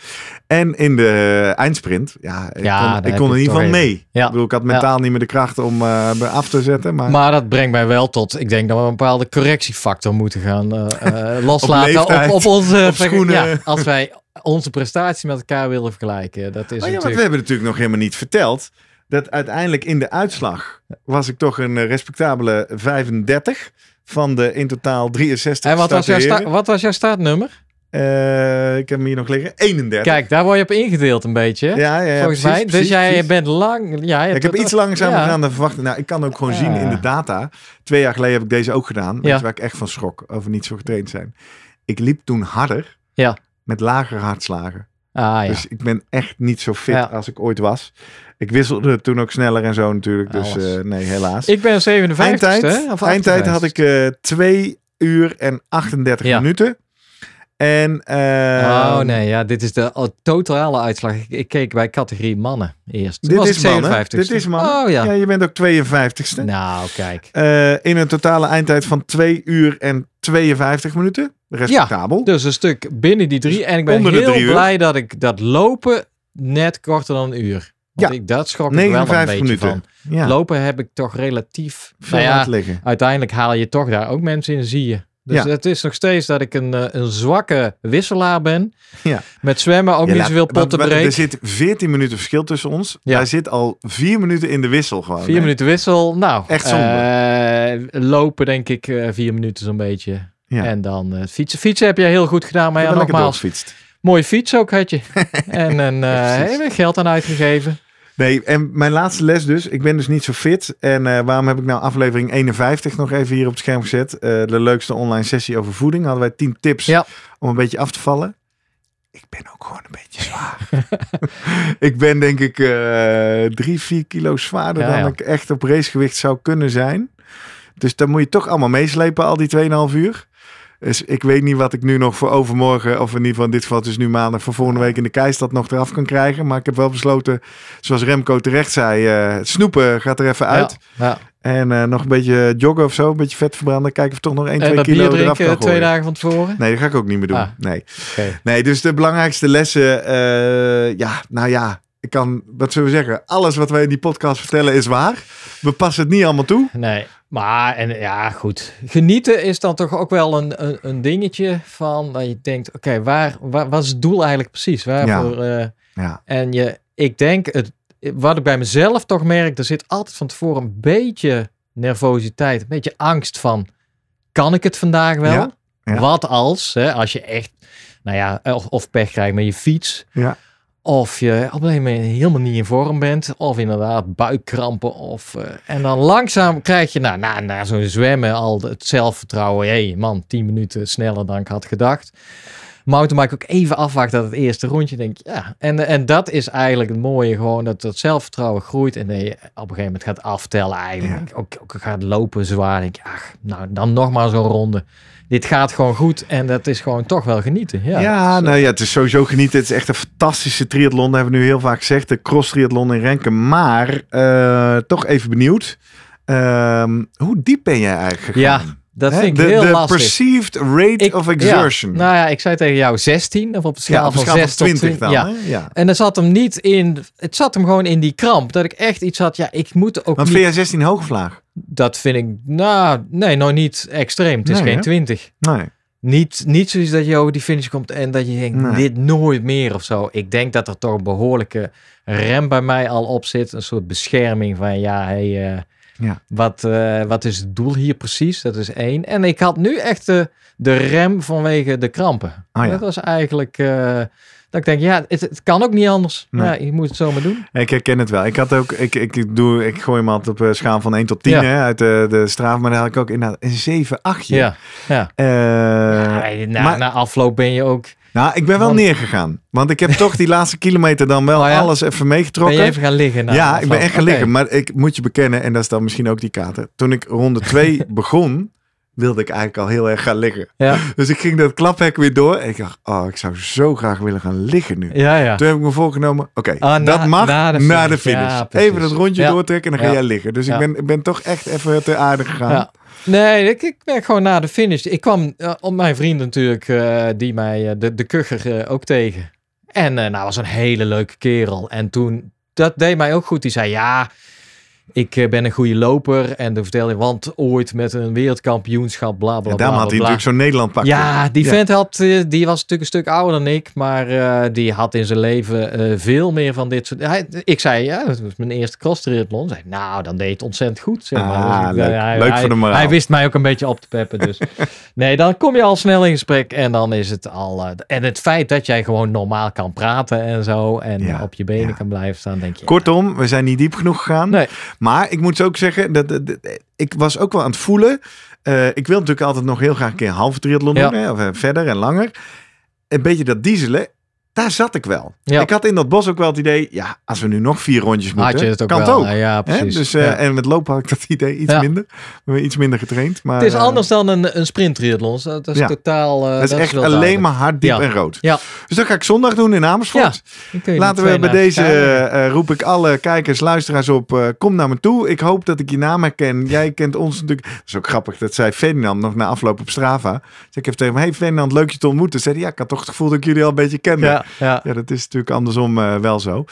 En in de eindsprint, ja, ik Ja, kon, ik er niet toch van even- mee. Ja. Ik bedoel, ik had mentaal niet meer de kracht om me af te zetten. Maar, Maar dat brengt mij wel tot, ik denk dat we een bepaalde correctiefactor moeten gaan eh, eh, *laughs* loslaten op, leeftijd, op, onze op schoenen. Als wij onze prestatie met elkaar willen vergelijken. Dat is Oh ja, want we hebben natuurlijk nog helemaal niet verteld. Dat uiteindelijk in de uitslag was ik toch een respectabele 35 van de in totaal 63 En wat was, jouw wat was jouw startnummer? Eh, ik heb hem hier nog liggen. 31. Kijk, daar word je op ingedeeld een beetje. ja, ja, ja, Volgens precies, mij. dus jij precies. bent lang. Ja, Ik heb iets langzamer ja. gedaan dan verwacht. Nou, ik kan ook gewoon zien in de data. Twee jaar geleden heb ik deze ook gedaan. Waar ik echt van schrok over niet zo getraind zijn. Ik liep toen harder. Ja. Met lagere hartslagen. Ah ja. Dus ik ben echt niet zo fit Ja. als ik ooit was. Ik wisselde toen ook sneller en zo natuurlijk. Dus eh, nee, helaas. ik ben 57 eindtijd? Of eindtijd had 58? ik eh 2 uur en 38 Ja. minuten. En eh, Oh nee, ja, dit is de oh, totale uitslag. Ik, ik keek bij categorie mannen eerst. Dit was is mannen. 57. Dit is mannen. Oh ja. ja, je bent ook 52ste. Nou, kijk. In een totale eindtijd van 2 uur en 52 minuten. Respectabel. Dus een stuk binnen die drie. En ik ben Onder heel blai dat ik dat lopen net korter dan een uur. Want Ja. ik, dat schrok ik wel een 59 beetje minuten. van. ja, Lopen heb ik toch relatief... veel nou ja, liggen. uiteindelijk haal je toch daar ook mensen in, zie je. Dus Ja. het is nog steeds dat ik een, eh, een zwakke wisselaar ben. Ja. Met zwemmen ook Ja, niet zoveel potten breed. Er zit 14 minuten verschil tussen ons. Ja. Hij zit al 4 minuten in de wissel gewoon. Vier hè? minuten wissel. Nou, Echt zonde. eh, lopen denk ik eh, vier minuten zo'n beetje. Ja. En dan eh, fietsen. Fietsen heb jij heel goed gedaan. Maar ja, nogmaals, mooie fiets ook had je. *laughs* en een, eh heb je geld aan uitgegeven. Nee, en mijn laatste les dus. Ik ben dus niet zo fit. En eh, waarom heb ik nou aflevering 51 nog even hier op het scherm gezet? Eh, de leukste online sessie over voeding. Hadden wij 10 tips Ja. om een beetje af te vallen. Ik ben ook gewoon een beetje zwaar. *laughs* ik ben denk ik eh drie, vier kilo zwaarder Ja, dan ja. ik echt op racegewicht zou kunnen zijn. Dus dan moet je toch allemaal meeslepen al die 2,5 uur. Dus ik weet niet wat ik nu nog voor overmorgen, of in ieder geval in dit geval dus nu maandag, voor volgende week in de Keistad nog eraf kan krijgen. Maar ik heb wel besloten, zoals Remco terecht zei, eh, snoepen gaat er even uit. Ja, ja. En eh, nog een beetje joggen of zo, een beetje vet verbranden. Kijken of toch nog 1, En 2 dat kilo bier eraf kan drinken twee gooien. dagen van tevoren? Nee, dat ga ik ook niet meer doen. Ah. Nee. Nee, dus de belangrijkste lessen, eh, ja, nou ja, ik kan, wat zullen we zeggen, alles wat wij in die podcast vertellen is waar. We passen het niet allemaal toe. Nee, maar en ja, goed. Genieten is dan toch ook wel een, een, een dingetje van dat je denkt, oké, waar, waar wat is het doel eigenlijk precies? Waarvoor? eh, Ja, en je, ik denk, het, wat ik bij mezelf toch merk, er zit altijd van tevoren een beetje nervositeit, een beetje angst van, kan ik het vandaag wel? Ja, ja. Wat als, hè, als je echt, nou ja, of, of pech krijgt met je fiets, ja, of je op een gegeven moment helemaal niet in vorm bent. Of inderdaad buikkrampen. Of, eh, en dan langzaam krijg je nou, na, na zo'n zwemmen al het zelfvertrouwen. Hé hey, man, 10 minuten sneller dan ik had gedacht. Mountainbike ook even afwachten dat het eerste rondje. Denk ik, ja. En, en dat is eigenlijk het mooie. Gewoon dat dat zelfvertrouwen groeit. En dat je op een gegeven moment gaat aftellen eigenlijk. Ook, ook gaat lopen zwaar. Denk je, ach, nou dan nog maar zo'n ronde. Dit gaat gewoon goed. En dat is gewoon toch wel genieten. Ja, Ja, Dus, nou ja, het is sowieso genieten. Het is echt een fantastische triathlon. Dat hebben we nu heel vaak gezegd. De cross triathlon in Renken. Maar eh, toch even benieuwd. Ehm, hoe diep ben jij eigenlijk gegaan? Ja, dat vind ik de, heel de lastig. perceived rate Ik- of exertion. Ja, nou ja, ik zei tegen jou 16 of op de schaal, ja, op de van schaal 6 van 20 tot dan. 20. Ja. hè? Ja. En dan zat hem niet in, het zat hem gewoon in die kramp. Dat ik echt iets had, ja, ik moet ook Want niet, vind jij 16 hoog of laag? dat vind ik, nou, nee, nog niet extreem. Het is Nee, geen hè? 20. Nee. Niet, niet zoiets dat je over die finish komt en dat je denkt, Nee. dit nooit meer of zo. Ik denk dat er toch een behoorlijke rem bij mij al op zit. Een soort bescherming van, ja, hey, eh, Ja. wat, eh, wat is het doel hier precies? Dat is één. En ik had nu echt de, de rem vanwege de krampen. Ah, ja. Dat was eigenlijk, eh, dat ik denk, ja, het, het kan ook niet anders. Nee. Ja, je moet het zomaar doen. Ik herken het wel. Ik had ook, ik, ik, doe, ik gooi hem altijd op een schaal van 1 tot 10 Ja. hè, uit de, de straaf. Maar daar had ik ook inderdaad een 7, 8. Ja, ja. Eh, Ja, na, maar- na afloop ben je ook, nou, ik ben wel neergegaan. Want ik heb toch die laatste *laughs* kilometer dan wel Oh ja? alles even ben meegetrokken. je even gaan liggen. na ja, ik ben echt gaan liggen. Maar ik moet je bekennen, en dat is dan misschien ook die kater. Toen ik ronde 2 *laughs* begon, wilde ik eigenlijk al heel erg gaan liggen. Ja, *laughs* Dus ik ging dat klaphek weer door. En ik dacht, oh, ik zou zo graag willen gaan liggen nu. ja, ja. Toen heb ik me voorgenomen, oké, Ah, dat mag na de na de finish. even dat rondje doortrekken en dan ga jij liggen. Dus ik, ben, ik ben toch echt even te aarde gegaan. Nee, ik, ik ben gewoon na de finish. Ik kwam eh, op mijn vriend natuurlijk, eh, die mij, eh, de, de kugger, eh, ook tegen. En nou, was een hele leuke kerel. En toen, dat deed mij ook goed. Die zei, ja, ik eh, ben een goede loper. En toen vertelde hij, want ooit met een wereldkampioenschap, bla bla En bla. daarom bla, had hij bla. natuurlijk zo'n Nederland pak. Ja, die Ja. vent had, eh, die was natuurlijk een stuk ouder dan ik, maar eh, die had in zijn leven eh, veel meer van dit soort. Hij, ik zei, ja, dat was mijn eerste cross triathlon. Zei, nou, dan deed je het ontzettend goed. Zeg maar. Ah, Dus ik, leuk. hij, Leuk hij- voor de moraal. Hij wist mij ook een beetje op te peppen. Dus *laughs* nee, dan kom je al snel in gesprek en dan is het al. en het feit dat jij gewoon normaal kan praten en zo en Ja, op je benen ja. kan blijven staan, denk je. Kortom, we zijn niet diep genoeg gegaan. Nee. Maar ik moet ook zeggen, dat, dat- dat- ik was ook wel aan het voelen. eh, ik wil natuurlijk altijd nog heel graag een keer een halve triathlon Ja. doen. Hè, of eh, verder en langer. Een beetje dat dieselen. Daar zat ik wel. Ja. Ik had in dat bos ook wel het idee, ja, als we nu nog vier rondjes moeten, Had je het ook kan wel? het ook. Nou ja, Hè? precies. Dus, eh, Ja. En met lopen had ik dat *laughs* idee iets minder. We hebben iets minder getraind. Maar, het is eh, anders dan een, een sprint triathlon. Dat is Ja. totaal. eh, dat is echt wel alleen duidelijk. maar hard, diep Ja. en rood. Ja. Dus dat ga ik zondag doen in Amersfoort. Laten we bij deze, eh, roep ik alle kijkers, luisteraars op, eh, kom naar me toe. Ik hoop dat ik je naam herken. Jij kent ons natuurlijk. Dat is ook grappig, dat zei Ferdinand nog na afloop op Strava. Dus ik heb tegen hem, hey Ferdinand, leuk je te ontmoeten. Zei hij, ja, ik had toch het gevoel dat ik jullie al een beetje kende. Ja, ja. Dat is natuurlijk andersom eh, wel zo.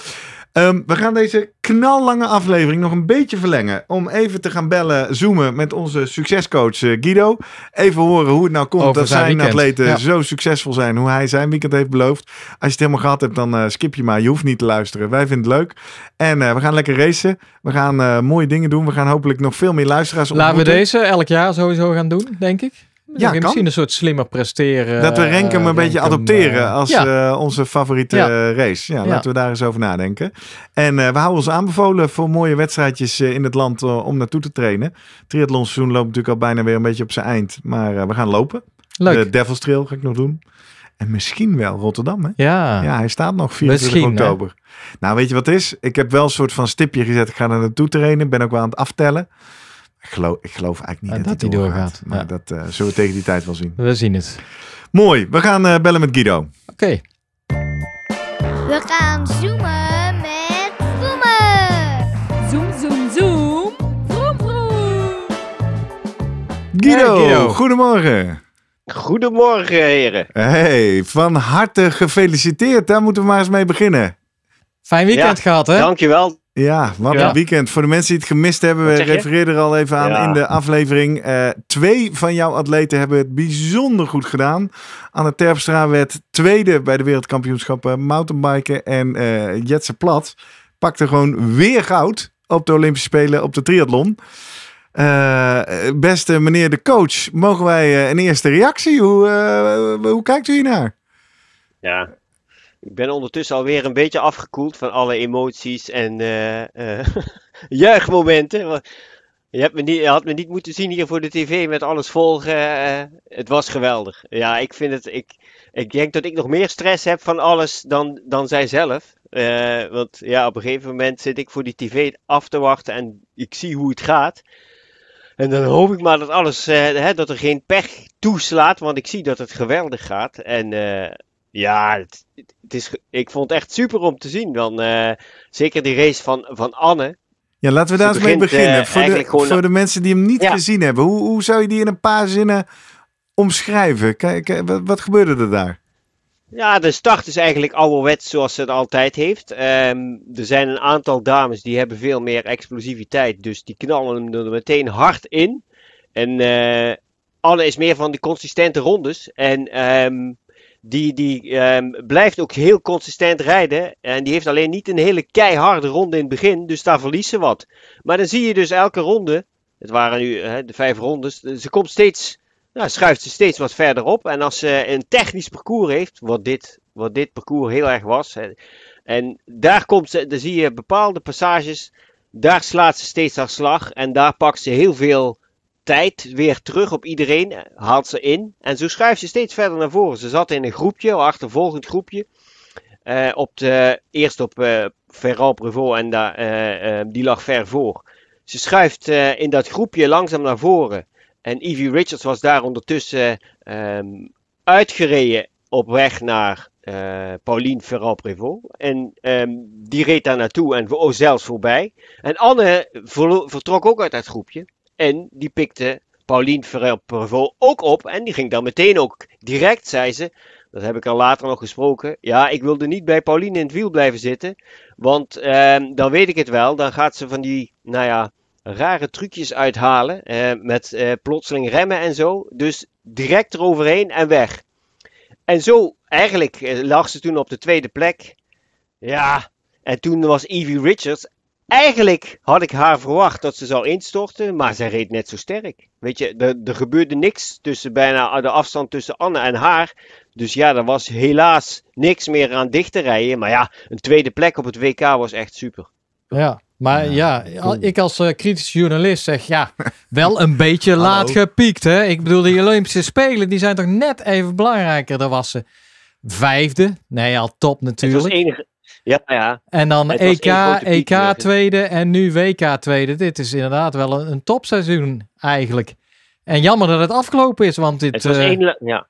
Ehm, we gaan deze knallange aflevering nog een beetje verlengen. Om even te gaan bellen, zoomen met onze succescoach eh, Guido. Even horen hoe het nou komt Over dat zijn weekend. atleten Ja. zo succesvol zijn. Hoe hij zijn weekend heeft beloofd. Als je het helemaal gehad hebt, dan eh, skip je maar. Je hoeft niet te luisteren. Wij vinden het leuk. En we gaan lekker racen. We gaan mooie dingen doen. We gaan hopelijk nog veel meer luisteraars Laten we ontmoeten. deze elk jaar sowieso gaan doen, denk ik. Ja, kan. misschien een soort slimmer presteren. Dat we Renkum een eh, beetje Renkum, adopteren eh, als ja. eh, onze favoriete Ja. race. Ja, Ja. laten we daar eens over nadenken. En we houden ons aanbevolen voor mooie wedstrijdjes in het land om naartoe te trainen. Triathlonseizoen loopt natuurlijk al bijna weer een beetje op zijn eind. Maar we gaan lopen. Leuk. De Devil's Trail ga ik nog doen. En misschien wel Rotterdam, hè? ja. Ja, hij staat nog 24 Misschien, hè? oktober. Nou, weet je wat het is? Ik heb wel een soort van stipje gezet. Ik ga er naartoe trainen. Ben ook wel aan het aftellen. Ik geloof, ik geloof eigenlijk niet dat, dat hij doorgaat. doorgaat, Maar ja. dat eh, zullen we tegen die tijd wel zien. We zien het. Mooi, we gaan eh, bellen met Guido. Oké. We gaan zoomen met zoomen. Zoom, zoom, zoom. Vroom, vroom. Guido, Hey, Guido. goedemorgen. Goedemorgen, heren. Hey, van harte gefeliciteerd. Daar moeten we maar eens mee beginnen. Fijn weekend Ja, gehad, hè? Dankjewel. Ja, wat Ja. een weekend. Voor de mensen die het gemist hebben, we refereerden er al even aan Ja. in de aflevering. Eh, twee van jouw atleten hebben het bijzonder goed gedaan. Anne Terpstra werd tweede bij de wereldkampioenschappen mountainbiken. En eh Jetse Plat pakte gewoon weer goud op de Olympische Spelen op de triathlon. Eh, beste meneer de coach, mogen wij een eerste reactie? Hoe, eh, hoe kijkt u hiernaar? Ja, ik ben ondertussen alweer een beetje afgekoeld van alle emoties en eh, eh, *laughs* juichmomenten. Je, hebt me niet, had me niet moeten zien hier voor de tv met alles volgen. eh, het was geweldig. Ja, ik vind het. Ik, ik denk dat ik nog meer stress heb van alles dan, dan zij zelf. Want ja, op een gegeven moment zit ik voor die tv af te wachten en ik zie hoe het gaat. En dan hoop ik maar dat alles, hè, dat er geen pech toeslaat, want ik zie dat het geweldig gaat. En ja, het, het is, ik vond het echt super om te zien. Dan, eh, zeker die race van, van Anne. Ja, laten we daar eens mee begint, eh, beginnen. voor, de, gewoon- voor de mensen die hem niet Ja. gezien hebben. Hoe, hoe zou je die in een paar zinnen omschrijven? Kijk, wat, wat gebeurde er daar? Ja, de start is eigenlijk ouderwets zoals ze het altijd heeft. Ehm, er zijn een aantal dames die hebben veel meer explosiviteit, dus die knallen hem er meteen hard in. En eh, Anne is meer van die consistente rondes. En ehm, die, die ehm, blijft ook heel consistent rijden. En die heeft alleen niet een hele keiharde ronde in het begin, dus daar verliest ze wat. Maar dan zie je dus elke ronde, het waren nu eh, de vijf rondes, ze komt steeds nou, schuift ze steeds wat verder op. En als ze een technisch parcours heeft, wat dit, wat dit parcours heel erg was. hè, En daar komt ze, dan zie je bepaalde passages. Daar slaat ze steeds haar slag. En daar pakt ze heel veel tijd weer terug op iedereen. eh, Haalt ze in. En zo schuift ze steeds verder naar voren. Ze zat in een groepje, een achtervolgend groepje. eh, op de, eerst op eh Ferrand-Prévot en daar, die lag ver voor. Ze schuift in dat groepje langzaam naar voren. En Evie Richards was daar ondertussen ehm, uitgereden op weg naar eh, Pauline Ferrand-Prévot. En ehm, die reed daar naartoe en oh, zelfs voorbij. En Anne vertrok ook uit dat groepje. En die pikte Pauline Ferrand-Prévot ook op. En die ging dan meteen ook direct, zei ze. Dat heb ik al later nog gesproken. Ja, ik wilde niet bij Pauline in het wiel blijven zitten. Want ehm, dan weet ik het wel. Dan gaat ze van die, nou ja, rare trucjes uithalen. eh, met eh, plotseling remmen en zo. Dus direct eroverheen en weg. En zo, eigenlijk eh, lag ze toen op de tweede plek. Ja, en toen was Evie Richards. Eigenlijk had ik haar verwacht dat ze zou instorten, maar zij reed net zo sterk. Weet je, er, er gebeurde niks tussen bijna de afstand tussen Anne en haar. Dus ja, er was helaas niks meer aan dicht te rijden. Maar ja, een tweede plek op het WK was echt super. Ja, maar ja, ik als eh, kritisch journalist zeg ja, wel een *laughs* beetje Hallo. laat gepiekt. Hè? Ik bedoel, de Olympische Spelen die zijn toch net even belangrijker. Daar was ze vijfde. Nee, al top Het was natuurlijk. enige. Ja, ja. En dan het was EK, piek, EK dus. tweede en nu WK tweede. Dit is inderdaad wel een, een topseizoen eigenlijk. En jammer dat het afgelopen is, want dit... Het was eh, één. Ja.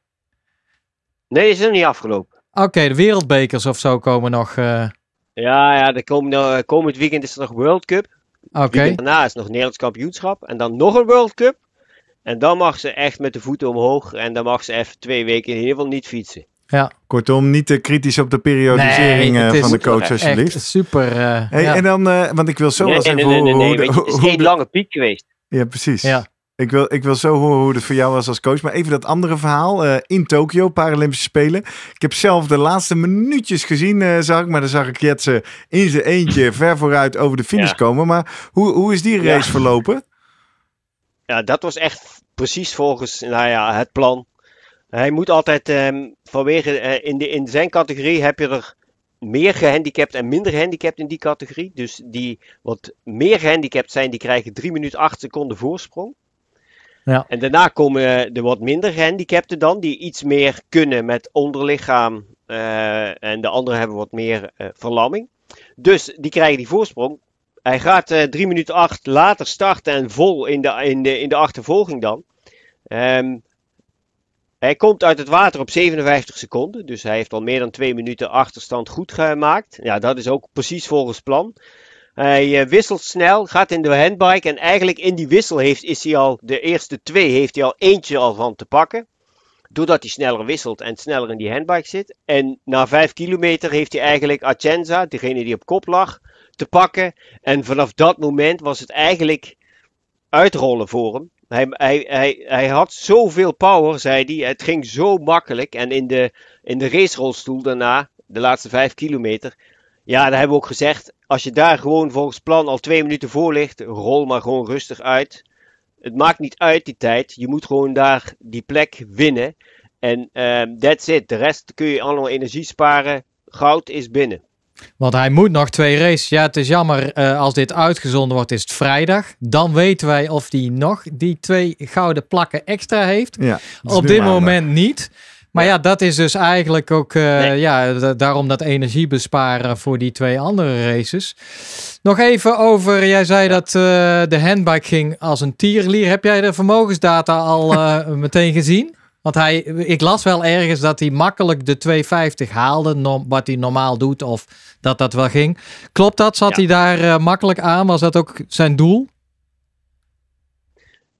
Nee, is nog niet afgelopen. Oké, de wereldbekers of zo komen nog... eh, Ja, ja, de komende, komend weekend is er nog World Cup. Oké, daarna is nog Nederlands kampioenschap. En dan nog een World Cup. En dan mag ze echt met de voeten omhoog. En dan mag ze even twee weken in ieder geval niet fietsen. Ja. Kortom, niet te kritisch op de periodisering Nee, eh, van de coach, alsjeblieft. Echt super. eh, Hey, ja. En dan, eh, want ik wil zo nee, wel eens nee, even nee, nee, horen nee, hoe weet je, het is hoe de- lange piek geweest. Ja, precies. Ja. Ik wil, ik wil zo horen hoe het voor jou was als coach. Maar even dat andere verhaal. eh, in Tokio, Paralympische Spelen. Ik heb zelf de laatste minuutjes gezien, eh, zag ik. Maar dan zag ik Jetse in zijn eentje *clears throat* ver vooruit over de finish Ja. komen. Maar hoe, hoe is die race Ja. verlopen? Ja, dat was echt precies volgens nou ja, het plan. Hij moet altijd ehm, vanwege eh, in, de, in zijn categorie heb je er meer gehandicapt en minder gehandicapt in die categorie. Dus die wat meer gehandicapt zijn, die krijgen 3 minuten 8 seconden voorsprong. Ja. En daarna komen de wat minder gehandicapten dan, die iets meer kunnen met onderlichaam. eh, en de anderen hebben wat meer eh, verlamming. Dus die krijgen die voorsprong. hij gaat eh, drie minuten acht later starten en vol in de, in de, in de achtervolging dan. Ehm, hij komt uit het water op 57 seconden. Dus hij heeft al meer dan twee minuten achterstand goed gemaakt. Ja, dat is ook precies volgens plan. Hij eh, wisselt snel, gaat in de handbike. En eigenlijk in die wissel heeft, is hij al, de eerste twee heeft hij al eentje al van te pakken. Doordat hij sneller wisselt en sneller in die handbike zit. En na vijf kilometer heeft hij eigenlijk Acenza, degene die op kop lag, te pakken. En vanaf dat moment was het eigenlijk uitrollen voor hem. Hij, hij, hij, had zoveel power, zei hij. Het ging zo makkelijk. En in de, in de racerolstoel daarna, de laatste vijf kilometer. Ja, daar hebben we ook gezegd. Als je daar gewoon volgens plan al twee minuten voor ligt, rol maar gewoon rustig uit. Het maakt niet uit die tijd. Je moet gewoon daar die plek winnen. En um, that's it. De rest kun je allemaal energie sparen. Goud is binnen. Want hij moet nog twee races. Ja, het is jammer uh, als dit uitgezonden wordt, is het vrijdag. Dan weten wij of hij nog die twee gouden plakken extra heeft. Ja, Op dit moment niet. Maar ja. ja. dat is dus eigenlijk ook uh, nee. ja, daarom dat energie besparen voor die twee andere races. Nog even over, jij zei dat uh, de handbike ging als een tierlier. Heb jij de vermogensdata al *laughs* meteen gezien? Want hij, ik las wel ergens dat hij makkelijk de 250 haalde, no, wat hij normaal doet, of dat dat wel ging. Klopt dat? Zat ja. hij daar uh, makkelijk aan? Was dat ook zijn doel?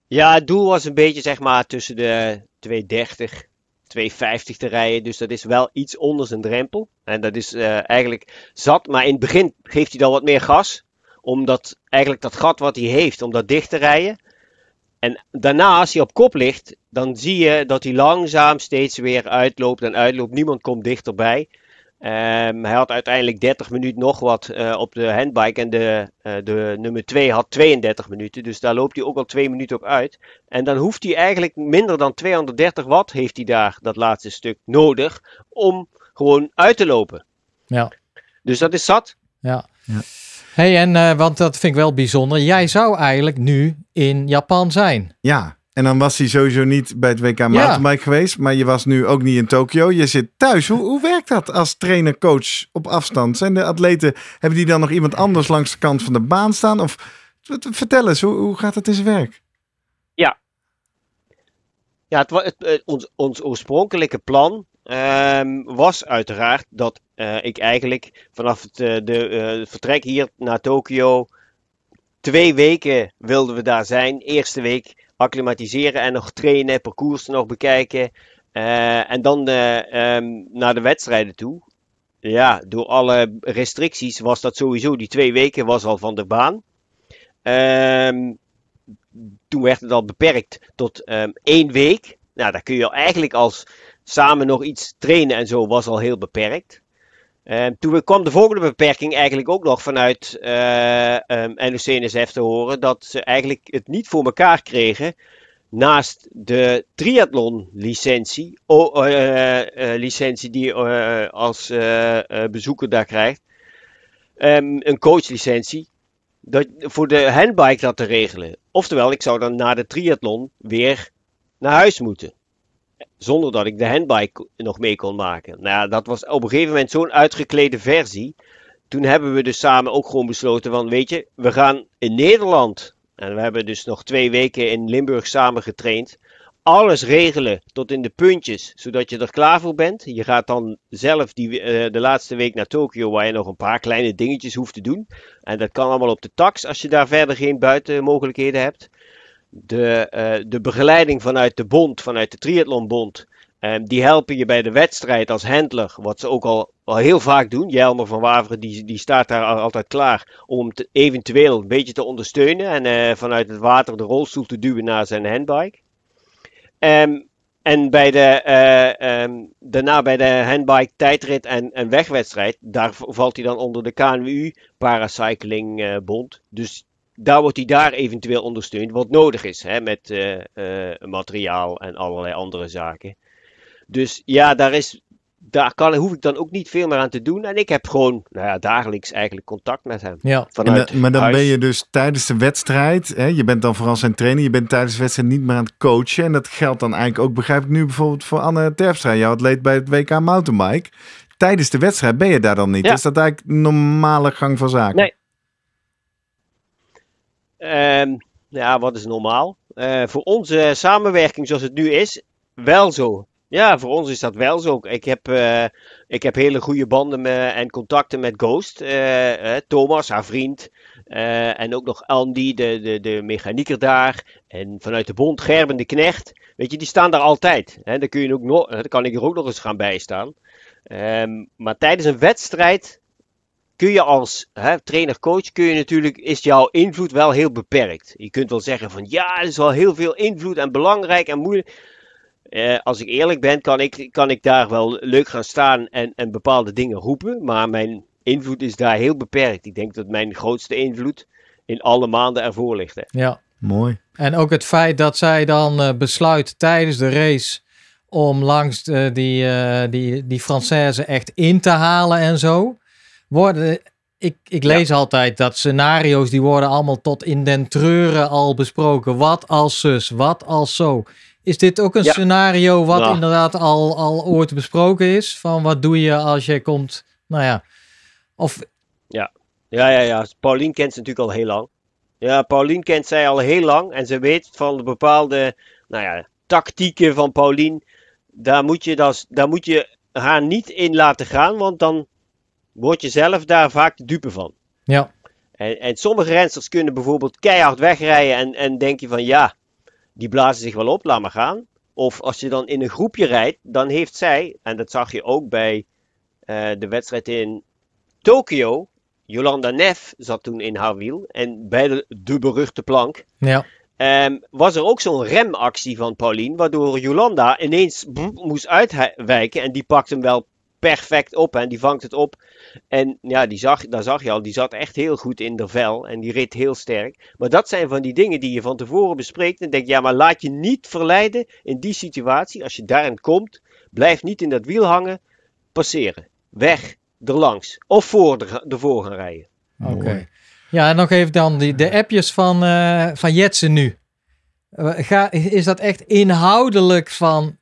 Ja, het doel was een beetje zeg maar tussen de 230, 250 te rijden. Dus dat is wel iets onder zijn drempel. En dat is uh, eigenlijk zat. Maar in het begin geeft hij dan wat meer gas. Omdat eigenlijk dat gat wat hij heeft, om dat dicht te rijden. En daarna, als hij op kop ligt, dan zie je dat hij langzaam steeds weer uitloopt en uitloopt. Niemand komt dichterbij. Um, hij had uiteindelijk 30 minuten nog wat uh, op de handbike. En de, uh, de nummer 2 had 32 minuten. Dus daar loopt hij ook al 2 minuten op uit. En dan hoeft hij eigenlijk minder dan 230 watt heeft hij daar, dat laatste stuk, nodig. Om gewoon uit te lopen. Ja. Dus dat is zat. Ja. ja. Hey, en uh, want dat vind ik wel bijzonder. Jij zou eigenlijk nu in Japan zijn. Ja, en dan was hij sowieso niet bij het WK mountainbike ja. geweest. Maar je was nu ook niet in Tokio. Je zit thuis. Hoe, hoe werkt dat als trainer, coach op afstand? Zijn de atleten, hebben die dan nog iemand anders langs de kant van de baan staan? Of vertel eens, hoe, hoe gaat het in zijn werk? Ja, ja het, het, het, ons, ons oorspronkelijke plan um, was uiteraard dat uh, ik eigenlijk vanaf het uh, de, uh, vertrek hier naar Tokio... Twee weken wilden we daar zijn. Eerste week acclimatiseren en nog trainen, parcours nog bekijken. En dan um, naar de wedstrijden toe. Ja, door alle restricties was dat sowieso, die twee weken was al van de baan. Um, toen werd het al beperkt tot um, één week. Nou, daar kun je eigenlijk als samen nog iets trainen en zo was al heel beperkt. Uh, toen kwam de volgende beperking eigenlijk ook nog vanuit uh, um, NOC-NSF te horen dat ze eigenlijk het niet voor elkaar kregen naast de triathlon licentie, oh, uh, licentie die je als bezoeker daar krijgt, um, een coachlicentie, dat, voor de handbike dat te regelen. Oftewel, ik zou dan na de triathlon weer naar huis moeten zonder dat ik de handbike nog mee kon maken. Nou ja, dat was op een gegeven moment zo'n uitgeklede versie. Toen hebben we dus samen ook gewoon besloten van, weet je, we gaan in Nederland, en we hebben dus nog twee weken in Limburg samen getraind, alles regelen tot in de puntjes, zodat je er klaar voor bent. Je gaat dan zelf die, uh, de laatste week naar Tokio, waar je nog een paar kleine dingetjes hoeft te doen. En dat kan allemaal op de tax, als je daar verder geen buitenmogelijkheden hebt de, uh, de begeleiding vanuit de bond, vanuit de triathlonbond. Um, die helpen je bij de wedstrijd als handler, wat ze ook al, heel vaak doen. Jelmer van Waveren die, die staat daar altijd klaar om eventueel een beetje te ondersteunen en uh, vanuit het water de rolstoel te duwen naar zijn handbike. Um, en bij de, uh, um, daarna bij de handbike tijdrit en, en wegwedstrijd, daar valt hij dan onder de KNWU Paracycling Bond. Dus daar wordt hij daar eventueel ondersteund wat nodig is. Hè, met uh, uh, materiaal en allerlei andere zaken. Dus ja, daar, is, daar kan, hoef ik dan ook niet veel meer aan te doen. En ik heb gewoon nou ja, dagelijks eigenlijk contact met hem. Ja. Vanuit maar dan huis. ben je dus tijdens de wedstrijd, hè, je bent dan vooral zijn trainer, je bent tijdens de wedstrijd niet meer aan het coachen. En dat geldt dan eigenlijk ook, begrijp ik nu bijvoorbeeld voor Anne Terpstra, jouw atleet bij het WK Mountainbike. Tijdens de wedstrijd ben je daar dan niet. Ja. Is dat eigenlijk normale gang van zaken? Nee. Ehm, ja, wat is normaal? Eh, voor onze samenwerking zoals het nu is, wel zo. Ja, voor ons is dat wel zo. Ik heb, eh, ik heb hele goede banden me- en contacten met Ghost. eh, Thomas, haar vriend. en ook nog Andy, de, de, de mechanieker daar. En vanuit de bond Gerben de Knecht. Weet je, die staan daar altijd. Hè? Daar, kun je ook nog, kan ik er ook nog eens gaan bijstaan. Ehm, maar tijdens een wedstrijd kun je als hè, trainer-coach, kun je natuurlijk, is jouw invloed wel heel beperkt. Je kunt wel zeggen van ja, er is wel heel veel invloed en belangrijk en moeilijk. Eh, als ik eerlijk ben, kan ik, kan ik daar wel leuk gaan staan en, en bepaalde dingen roepen. Maar mijn invloed is daar heel beperkt. Ik denk dat mijn grootste invloed in alle maanden ervoor ligt. Hè. Ja. Mooi. En ook het feit dat zij dan eh, besluit tijdens de race om langs eh, die, eh die, die Française echt in te halen en zo. Worden, ik, ik lees altijd dat scenario's die worden allemaal tot in den treuren al besproken. Wat als zus, wat als zo. Is dit ook een Ja. scenario wat Ja. inderdaad al, al ooit besproken is? Van wat doe je als je komt, nou ja. Of, Ja, ja, ja. Paulien kent ze natuurlijk al heel lang. Ja, Paulien kent zij al heel lang en ze weet van de bepaalde, nou ja, tactieken van Paulien. Daar moet je, dat, daar moet je haar niet in laten gaan, want dan word je zelf daar vaak de dupe van. ja, En, en sommige rensters kunnen bijvoorbeeld keihard wegrijden en, en denk je van ja, die blazen zich wel op, laat maar gaan. Of als je dan in een groepje rijdt, dan heeft zij, en dat zag je ook bij eh, de wedstrijd in Tokio, Jolanda Neff zat toen in haar wiel en bij de, de beruchte plank. ja, Ehm, was er ook zo'n remactie van Paulien, waardoor Jolanda ineens moest uitwijken en die pakt hem wel perfect op en die vangt het op. En ja, die zag, daar zag je al, die zat echt heel goed in de vel en die reed heel sterk. Maar dat zijn van die dingen die je van tevoren bespreekt en denk ja, maar laat je niet verleiden in die situatie. Als je daarin komt, blijf niet in dat wiel hangen, passeren, weg, erlangs of voor de, ervoor gaan rijden. oké. Ja, en nog even dan die, de appjes van, eh van Jetsen nu. Eh, Ga, is dat echt inhoudelijk van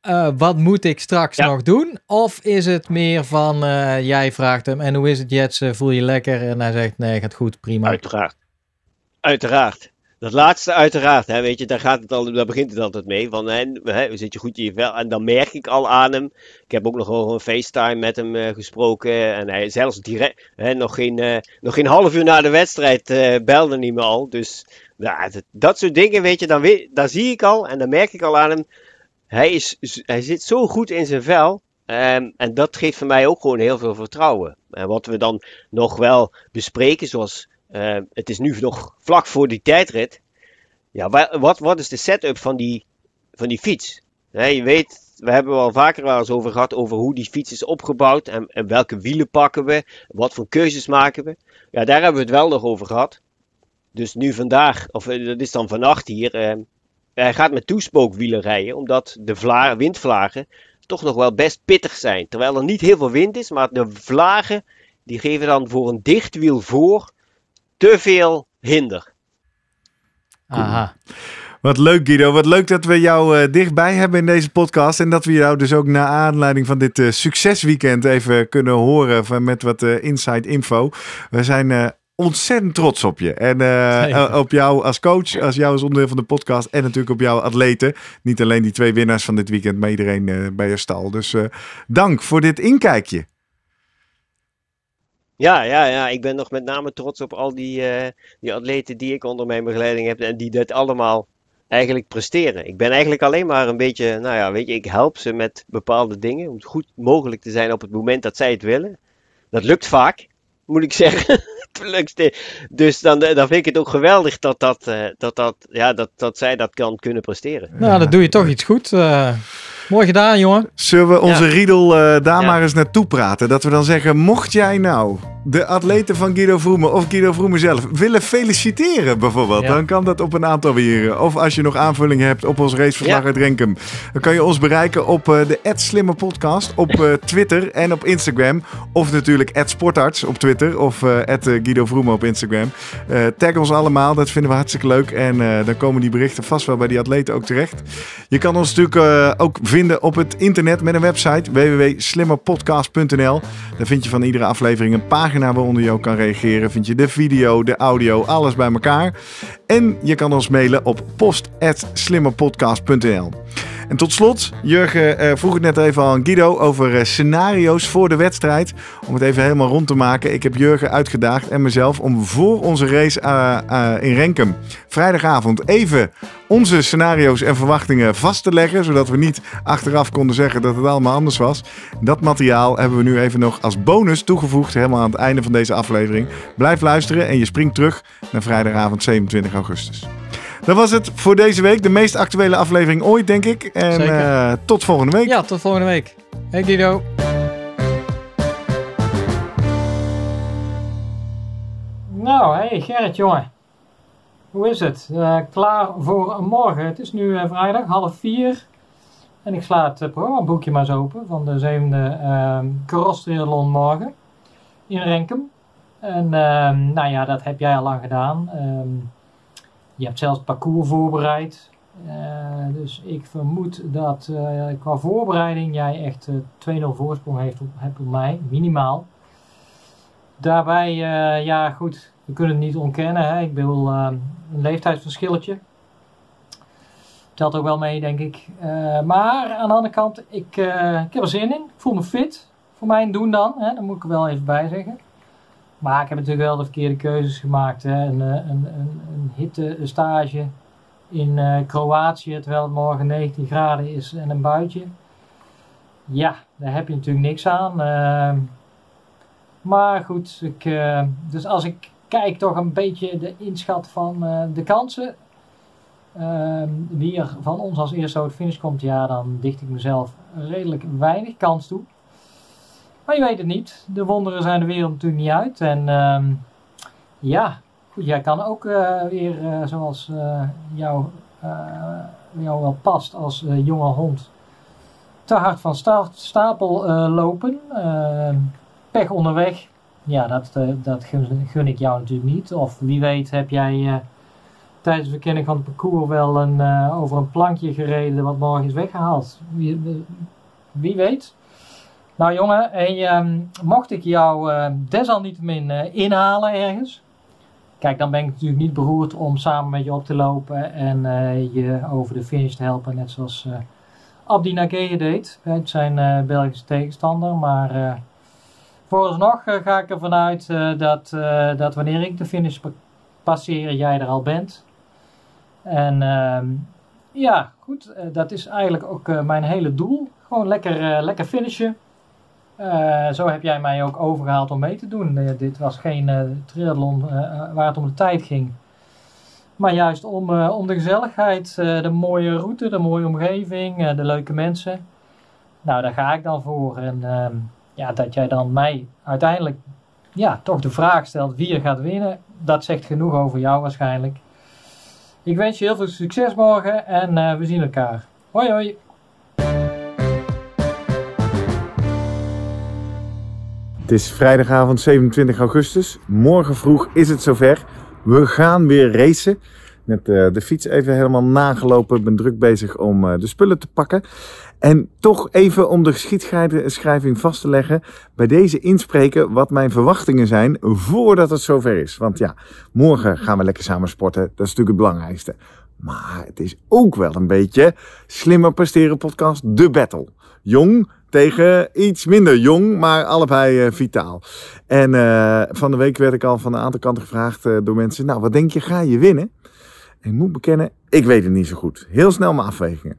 eh, wat moet ik straks Ja. nog doen? Of is het meer van eh, jij vraagt hem en hoe is het Jetsen? Voel je lekker? En hij zegt nee, gaat goed, prima. Uiteraard. Uiteraard. Dat laatste uiteraard, hè, weet je, daar, gaat het al, daar begint het altijd mee. Van, hè, hè, zit je goed in je vel? En dan merk ik al aan hem. Ik heb ook nog wel een FaceTime met hem eh, gesproken. En hij zelfs direct, hè, nog, geen, eh, nog geen half uur na de wedstrijd eh, belde hij me al. Dus ja, dat, dat soort dingen, weet je, dan daar zie ik al. En dan merk ik al aan hem. Hij, is, hij zit zo goed in zijn vel. Ehm, en dat geeft voor mij ook gewoon heel veel vertrouwen. En wat we dan nog wel bespreken, zoals eh, het is nu nog vlak voor die tijdrit. Ja, wa- wat, wat is de setup van die, van die fiets? Je weet, we hebben wel vaker wel eens over gehad over hoe die fiets is opgebouwd en, en welke wielen pakken we, wat voor keuzes maken we. Ja, daar hebben we het wel nog over gehad. Dus nu vandaag, of eh, dat is dan vannacht hier, eh, hij gaat met toespookwielen rijden, omdat de vla windvlagen toch nog wel best pittig zijn. Terwijl er niet heel veel wind is, maar de vlagen die geven dan voor een dicht wiel voor te veel hinder. Aha. Wat leuk Guido, wat leuk dat we jou eh, dichtbij hebben in deze podcast. En dat we jou dus ook naar aanleiding van dit eh, succesweekend even kunnen horen van, met wat eh, inside info. We zijn eh, ontzettend trots op je. En eh, eh, op jou als coach, als jou als onderdeel van de podcast. En natuurlijk op jouw atleten. Niet alleen die twee winnaars van dit weekend, maar iedereen eh, bij je stal. Dus eh, dank voor dit inkijkje. Ja, ja, ja, ik ben nog met name trots op al die, eh, die atleten die ik onder mijn begeleiding heb en die dit allemaal eigenlijk presteren. Ik ben eigenlijk alleen maar een beetje, nou ja, weet je, ik help ze met bepaalde dingen om goed mogelijk te zijn op het moment dat zij het willen. Dat lukt vaak, moet ik zeggen. *laughs* Het lukt ste- dus dan, dan vind ik het ook geweldig dat, dat, eh, dat, dat, ja, dat, dat zij dat kan kunnen presteren. Nou, dan doe je toch iets goed. Eh, mooi gedaan, jongen. Zullen we onze Ja. riedel eh, daar Ja. maar eens naartoe praten? Dat we dan zeggen, mocht jij nou de atleten van Guido Vroemen of Guido Vroemen zelf willen feliciteren bijvoorbeeld, Ja. dan kan dat op een aantal manieren. Of als je nog aanvulling hebt op ons raceverslag Ja. uit Renkum, dan kan je ons bereiken op eh, de Slimme Podcast op eh, *laughs* Twitter en op Instagram. Of natuurlijk @sportarts op Twitter of eh, Guido Vroemen op Instagram. Eh, tag ons allemaal, dat vinden we hartstikke leuk. En eh, dan komen die berichten vast wel bij die atleten ook terecht. Je kan ons natuurlijk eh, ook vinden op het internet met een website www.slimmerpodcast.nl. Daar vind je van iedere aflevering een pagina waaronder je ook kan reageren. Vind je de video, de audio, alles bij elkaar. En je kan ons mailen op post.slimmerpodcast.nl. En tot slot, Jurgen eh, vroeg het net even aan Guido over eh, scenario's voor de wedstrijd. Om het even helemaal rond te maken. Ik heb Jurgen uitgedaagd en mezelf om voor onze race eh, in Renkum vrijdagavond even onze scenario's en verwachtingen vast te leggen. Zodat we niet achteraf konden zeggen dat het allemaal anders was. Dat materiaal hebben we nu even nog als bonus toegevoegd. Helemaal aan het einde van deze aflevering. Blijf luisteren en je springt terug naar vrijdagavond 27 augustus. Dat was het voor deze week. De meest actuele aflevering ooit, denk ik. En Zeker. eh, tot volgende week. Ja, tot volgende week. Hey Guido. Nou, hey Gerrit, jongen. Hoe is het? Eh, klaar voor morgen. Het is nu eh, vrijdag, half vier. En ik sla het uh, programmaboekje maar eens open van de zevende uh, morgen in Renkum. En ehm, nou ja, dat heb jij al lang gedaan. Ehm, je hebt zelfs parcours voorbereid. Eh, dus ik vermoed dat eh, qua voorbereiding jij echt eh 2-0 voorsprong heeft op, hebt op mij, minimaal. Daarbij, eh, ja goed, we kunnen het niet ontkennen. Hè? Ik bedoel, eh, een leeftijdsverschilletje. Telt ook wel mee, denk ik. Eh, maar aan de andere kant, ik, eh, ik heb er zin in. Ik voel me fit. Voor mijn doen dan, hè? dat moet ik er wel even bij zeggen. Maar ik heb natuurlijk wel de verkeerde keuzes gemaakt. Hè? Een, eh, een, een, in Kroatië, terwijl het morgen 19 graden is en een buitje. Ja, daar heb je natuurlijk niks aan. Ehm, maar goed, ik, dus als ik kijk toch een beetje de inschat van de kansen. Ehm, wie er van ons als eerste over de finish komt, ja, dan dicht ik mezelf redelijk weinig kans toe. Maar je weet het niet. De wonderen zijn de wereld natuurlijk niet uit. En ehm, ja, goed, jij kan ook eh, weer, eh, zoals eh, jou, jou wel past als jonge hond, te hard van sta- stapel lopen. Ehm, pech onderweg. Ja, dat, dat gun, gun ik jou natuurlijk niet. Of wie weet heb jij tijdens de verkenning van het parcours wel een, eh, over een plankje gereden wat morgen is weggehaald. Wie, wie- weet. Nou jongen, hey, ehm, mocht ik jou eh, desalniettemin eh, inhalen ergens. Kijk, dan ben ik natuurlijk niet beroerd om samen met je op te lopen en eh, je over de finish te helpen. Net zoals Abdi Nageye deed bij zijn Belgische tegenstander. Maar vooralsnog eh, ga ik ervan uit dat, dat wanneer ik de finish pa- passeer, jij er al bent. En ehm, ja, goed, eh, dat is eigenlijk ook eh, mijn hele doel. Gewoon lekker, eh, lekker finishen. Zo heb jij mij ook overgehaald om mee te doen. Dit was geen triathlon waar het om de tijd ging. Maar juist om, om de gezelligheid, de mooie route, de mooie omgeving, de leuke mensen. Nou, daar ga ik dan voor. En ehm, ja, dat jij dan mij uiteindelijk ja, toch de vraag stelt wie er gaat winnen, dat zegt genoeg over jou waarschijnlijk. Ik wens je heel veel succes morgen en eh, we zien elkaar. Hoi hoi! Het is vrijdagavond 27 augustus. Morgen vroeg is het zover. We gaan weer racen. Net eh, de fiets even helemaal nagelopen. Ik ben druk bezig om eh, de spullen te pakken. En toch even om de geschiedschrijving vast te leggen. Bij deze inspreken wat mijn verwachtingen zijn voordat het zover is. Want ja, morgen gaan we lekker samen sporten. Dat is natuurlijk het belangrijkste. Maar het is ook wel een beetje slimmer presteren podcast De Battle. Jong tegen iets minder jong, maar allebei eh, vitaal. En eh, van de week werd ik al van een aantal kanten gevraagd eh, door mensen. Nou, wat denk je, ga je winnen? En ik moet bekennen, ik weet het niet zo goed. Heel snel mijn afwegingen.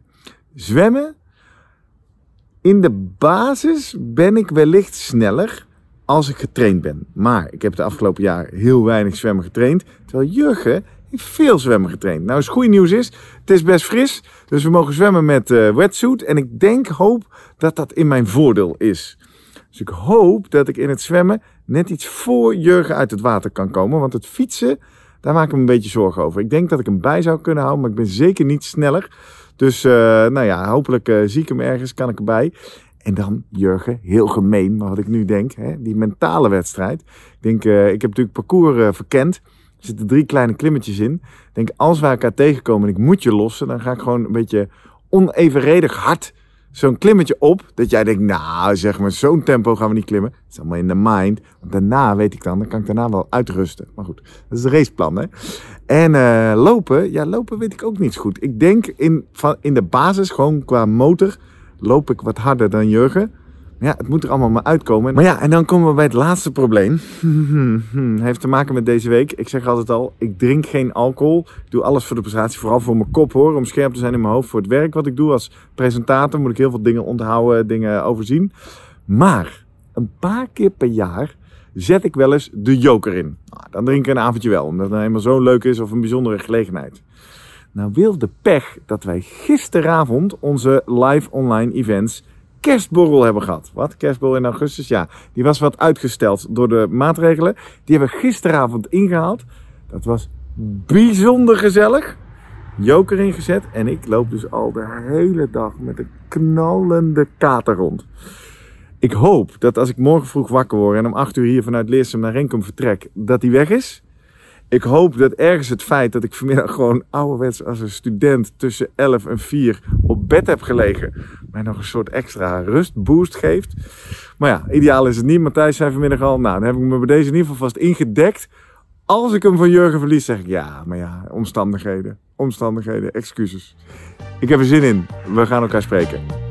Zwemmen, in de basis ben ik wellicht sneller als ik getraind ben. Maar ik heb de afgelopen jaar heel weinig zwemmen getraind. Terwijl Jurgen veel zwemmen getraind. Nou, het goede nieuws is, het is best fris. Dus we mogen zwemmen met eh, wetsuit. En ik denk, hoop dat dat in mijn voordeel is. Dus ik hoop dat ik in het zwemmen net iets voor Jurgen uit het water kan komen. Want het fietsen, daar maak ik me een beetje zorgen over. Ik denk dat ik hem bij zou kunnen houden, maar ik ben zeker niet sneller. Dus eh, nou ja, hopelijk eh, zie ik hem ergens, kan ik erbij. En dan Jurgen, heel gemeen, maar wat ik nu denk, hè, die mentale wedstrijd. Ik denk, eh, ik heb natuurlijk parcours verkend. Er zitten drie kleine klimmetjes in. Denk, als wij elkaar tegenkomen en ik moet je lossen, dan ga ik gewoon een beetje onevenredig hard zo'n klimmetje op. Dat jij denkt, nou zeg maar, zo'n tempo gaan we niet klimmen. Het is allemaal in de mind. Want daarna weet ik dan, dan kan ik daarna wel uitrusten. Maar goed, dat is het raceplan hè. En eh, lopen, ja lopen weet ik ook niet goed. Ik denk in, van, in de basis, gewoon qua motor, loop ik wat harder dan Jurgen. Ja, het moet er allemaal maar uitkomen. Maar ja, en dan komen we bij het laatste probleem. *laughs* Heeft te maken met deze week. Ik zeg altijd al, ik drink geen alcohol. Ik doe alles voor de prestatie, vooral voor mijn kop hoor. Om scherp te zijn in mijn hoofd voor het werk wat ik doe als presentator. Moet ik heel veel dingen onthouden, dingen overzien. Maar een paar keer per jaar zet ik wel eens de joker in. Nou, dan drink ik een avondje wel, omdat het nou eenmaal zo leuk is of een bijzondere gelegenheid. Nou wil de pech dat wij gisteravond onze live online events kerstborrel hebben gehad. Wat? Kerstborrel in augustus? Ja, die was wat uitgesteld door de maatregelen. Die hebben we gisteravond ingehaald. Dat was bijzonder gezellig. Joker ingezet en ik loop dus al de hele dag met een knallende kater rond. Ik hoop dat als ik morgen vroeg wakker word en om 8 uur hier vanuit Leersum naar Renkum vertrek, dat die weg is. Ik hoop dat ergens het feit dat ik vanmiddag gewoon ouderwets als een student tussen 11 en 4 op bed heb gelegen, mij nog een soort extra rustboost geeft. Maar ja, ideaal is het niet. Matthijs zei vanmiddag al, nou dan heb ik me bij deze in ieder geval vast ingedekt. Als ik hem van Jurgen verlies, zeg ik ja, maar ja, omstandigheden. Omstandigheden, excuses. Ik heb er zin in. We gaan elkaar spreken.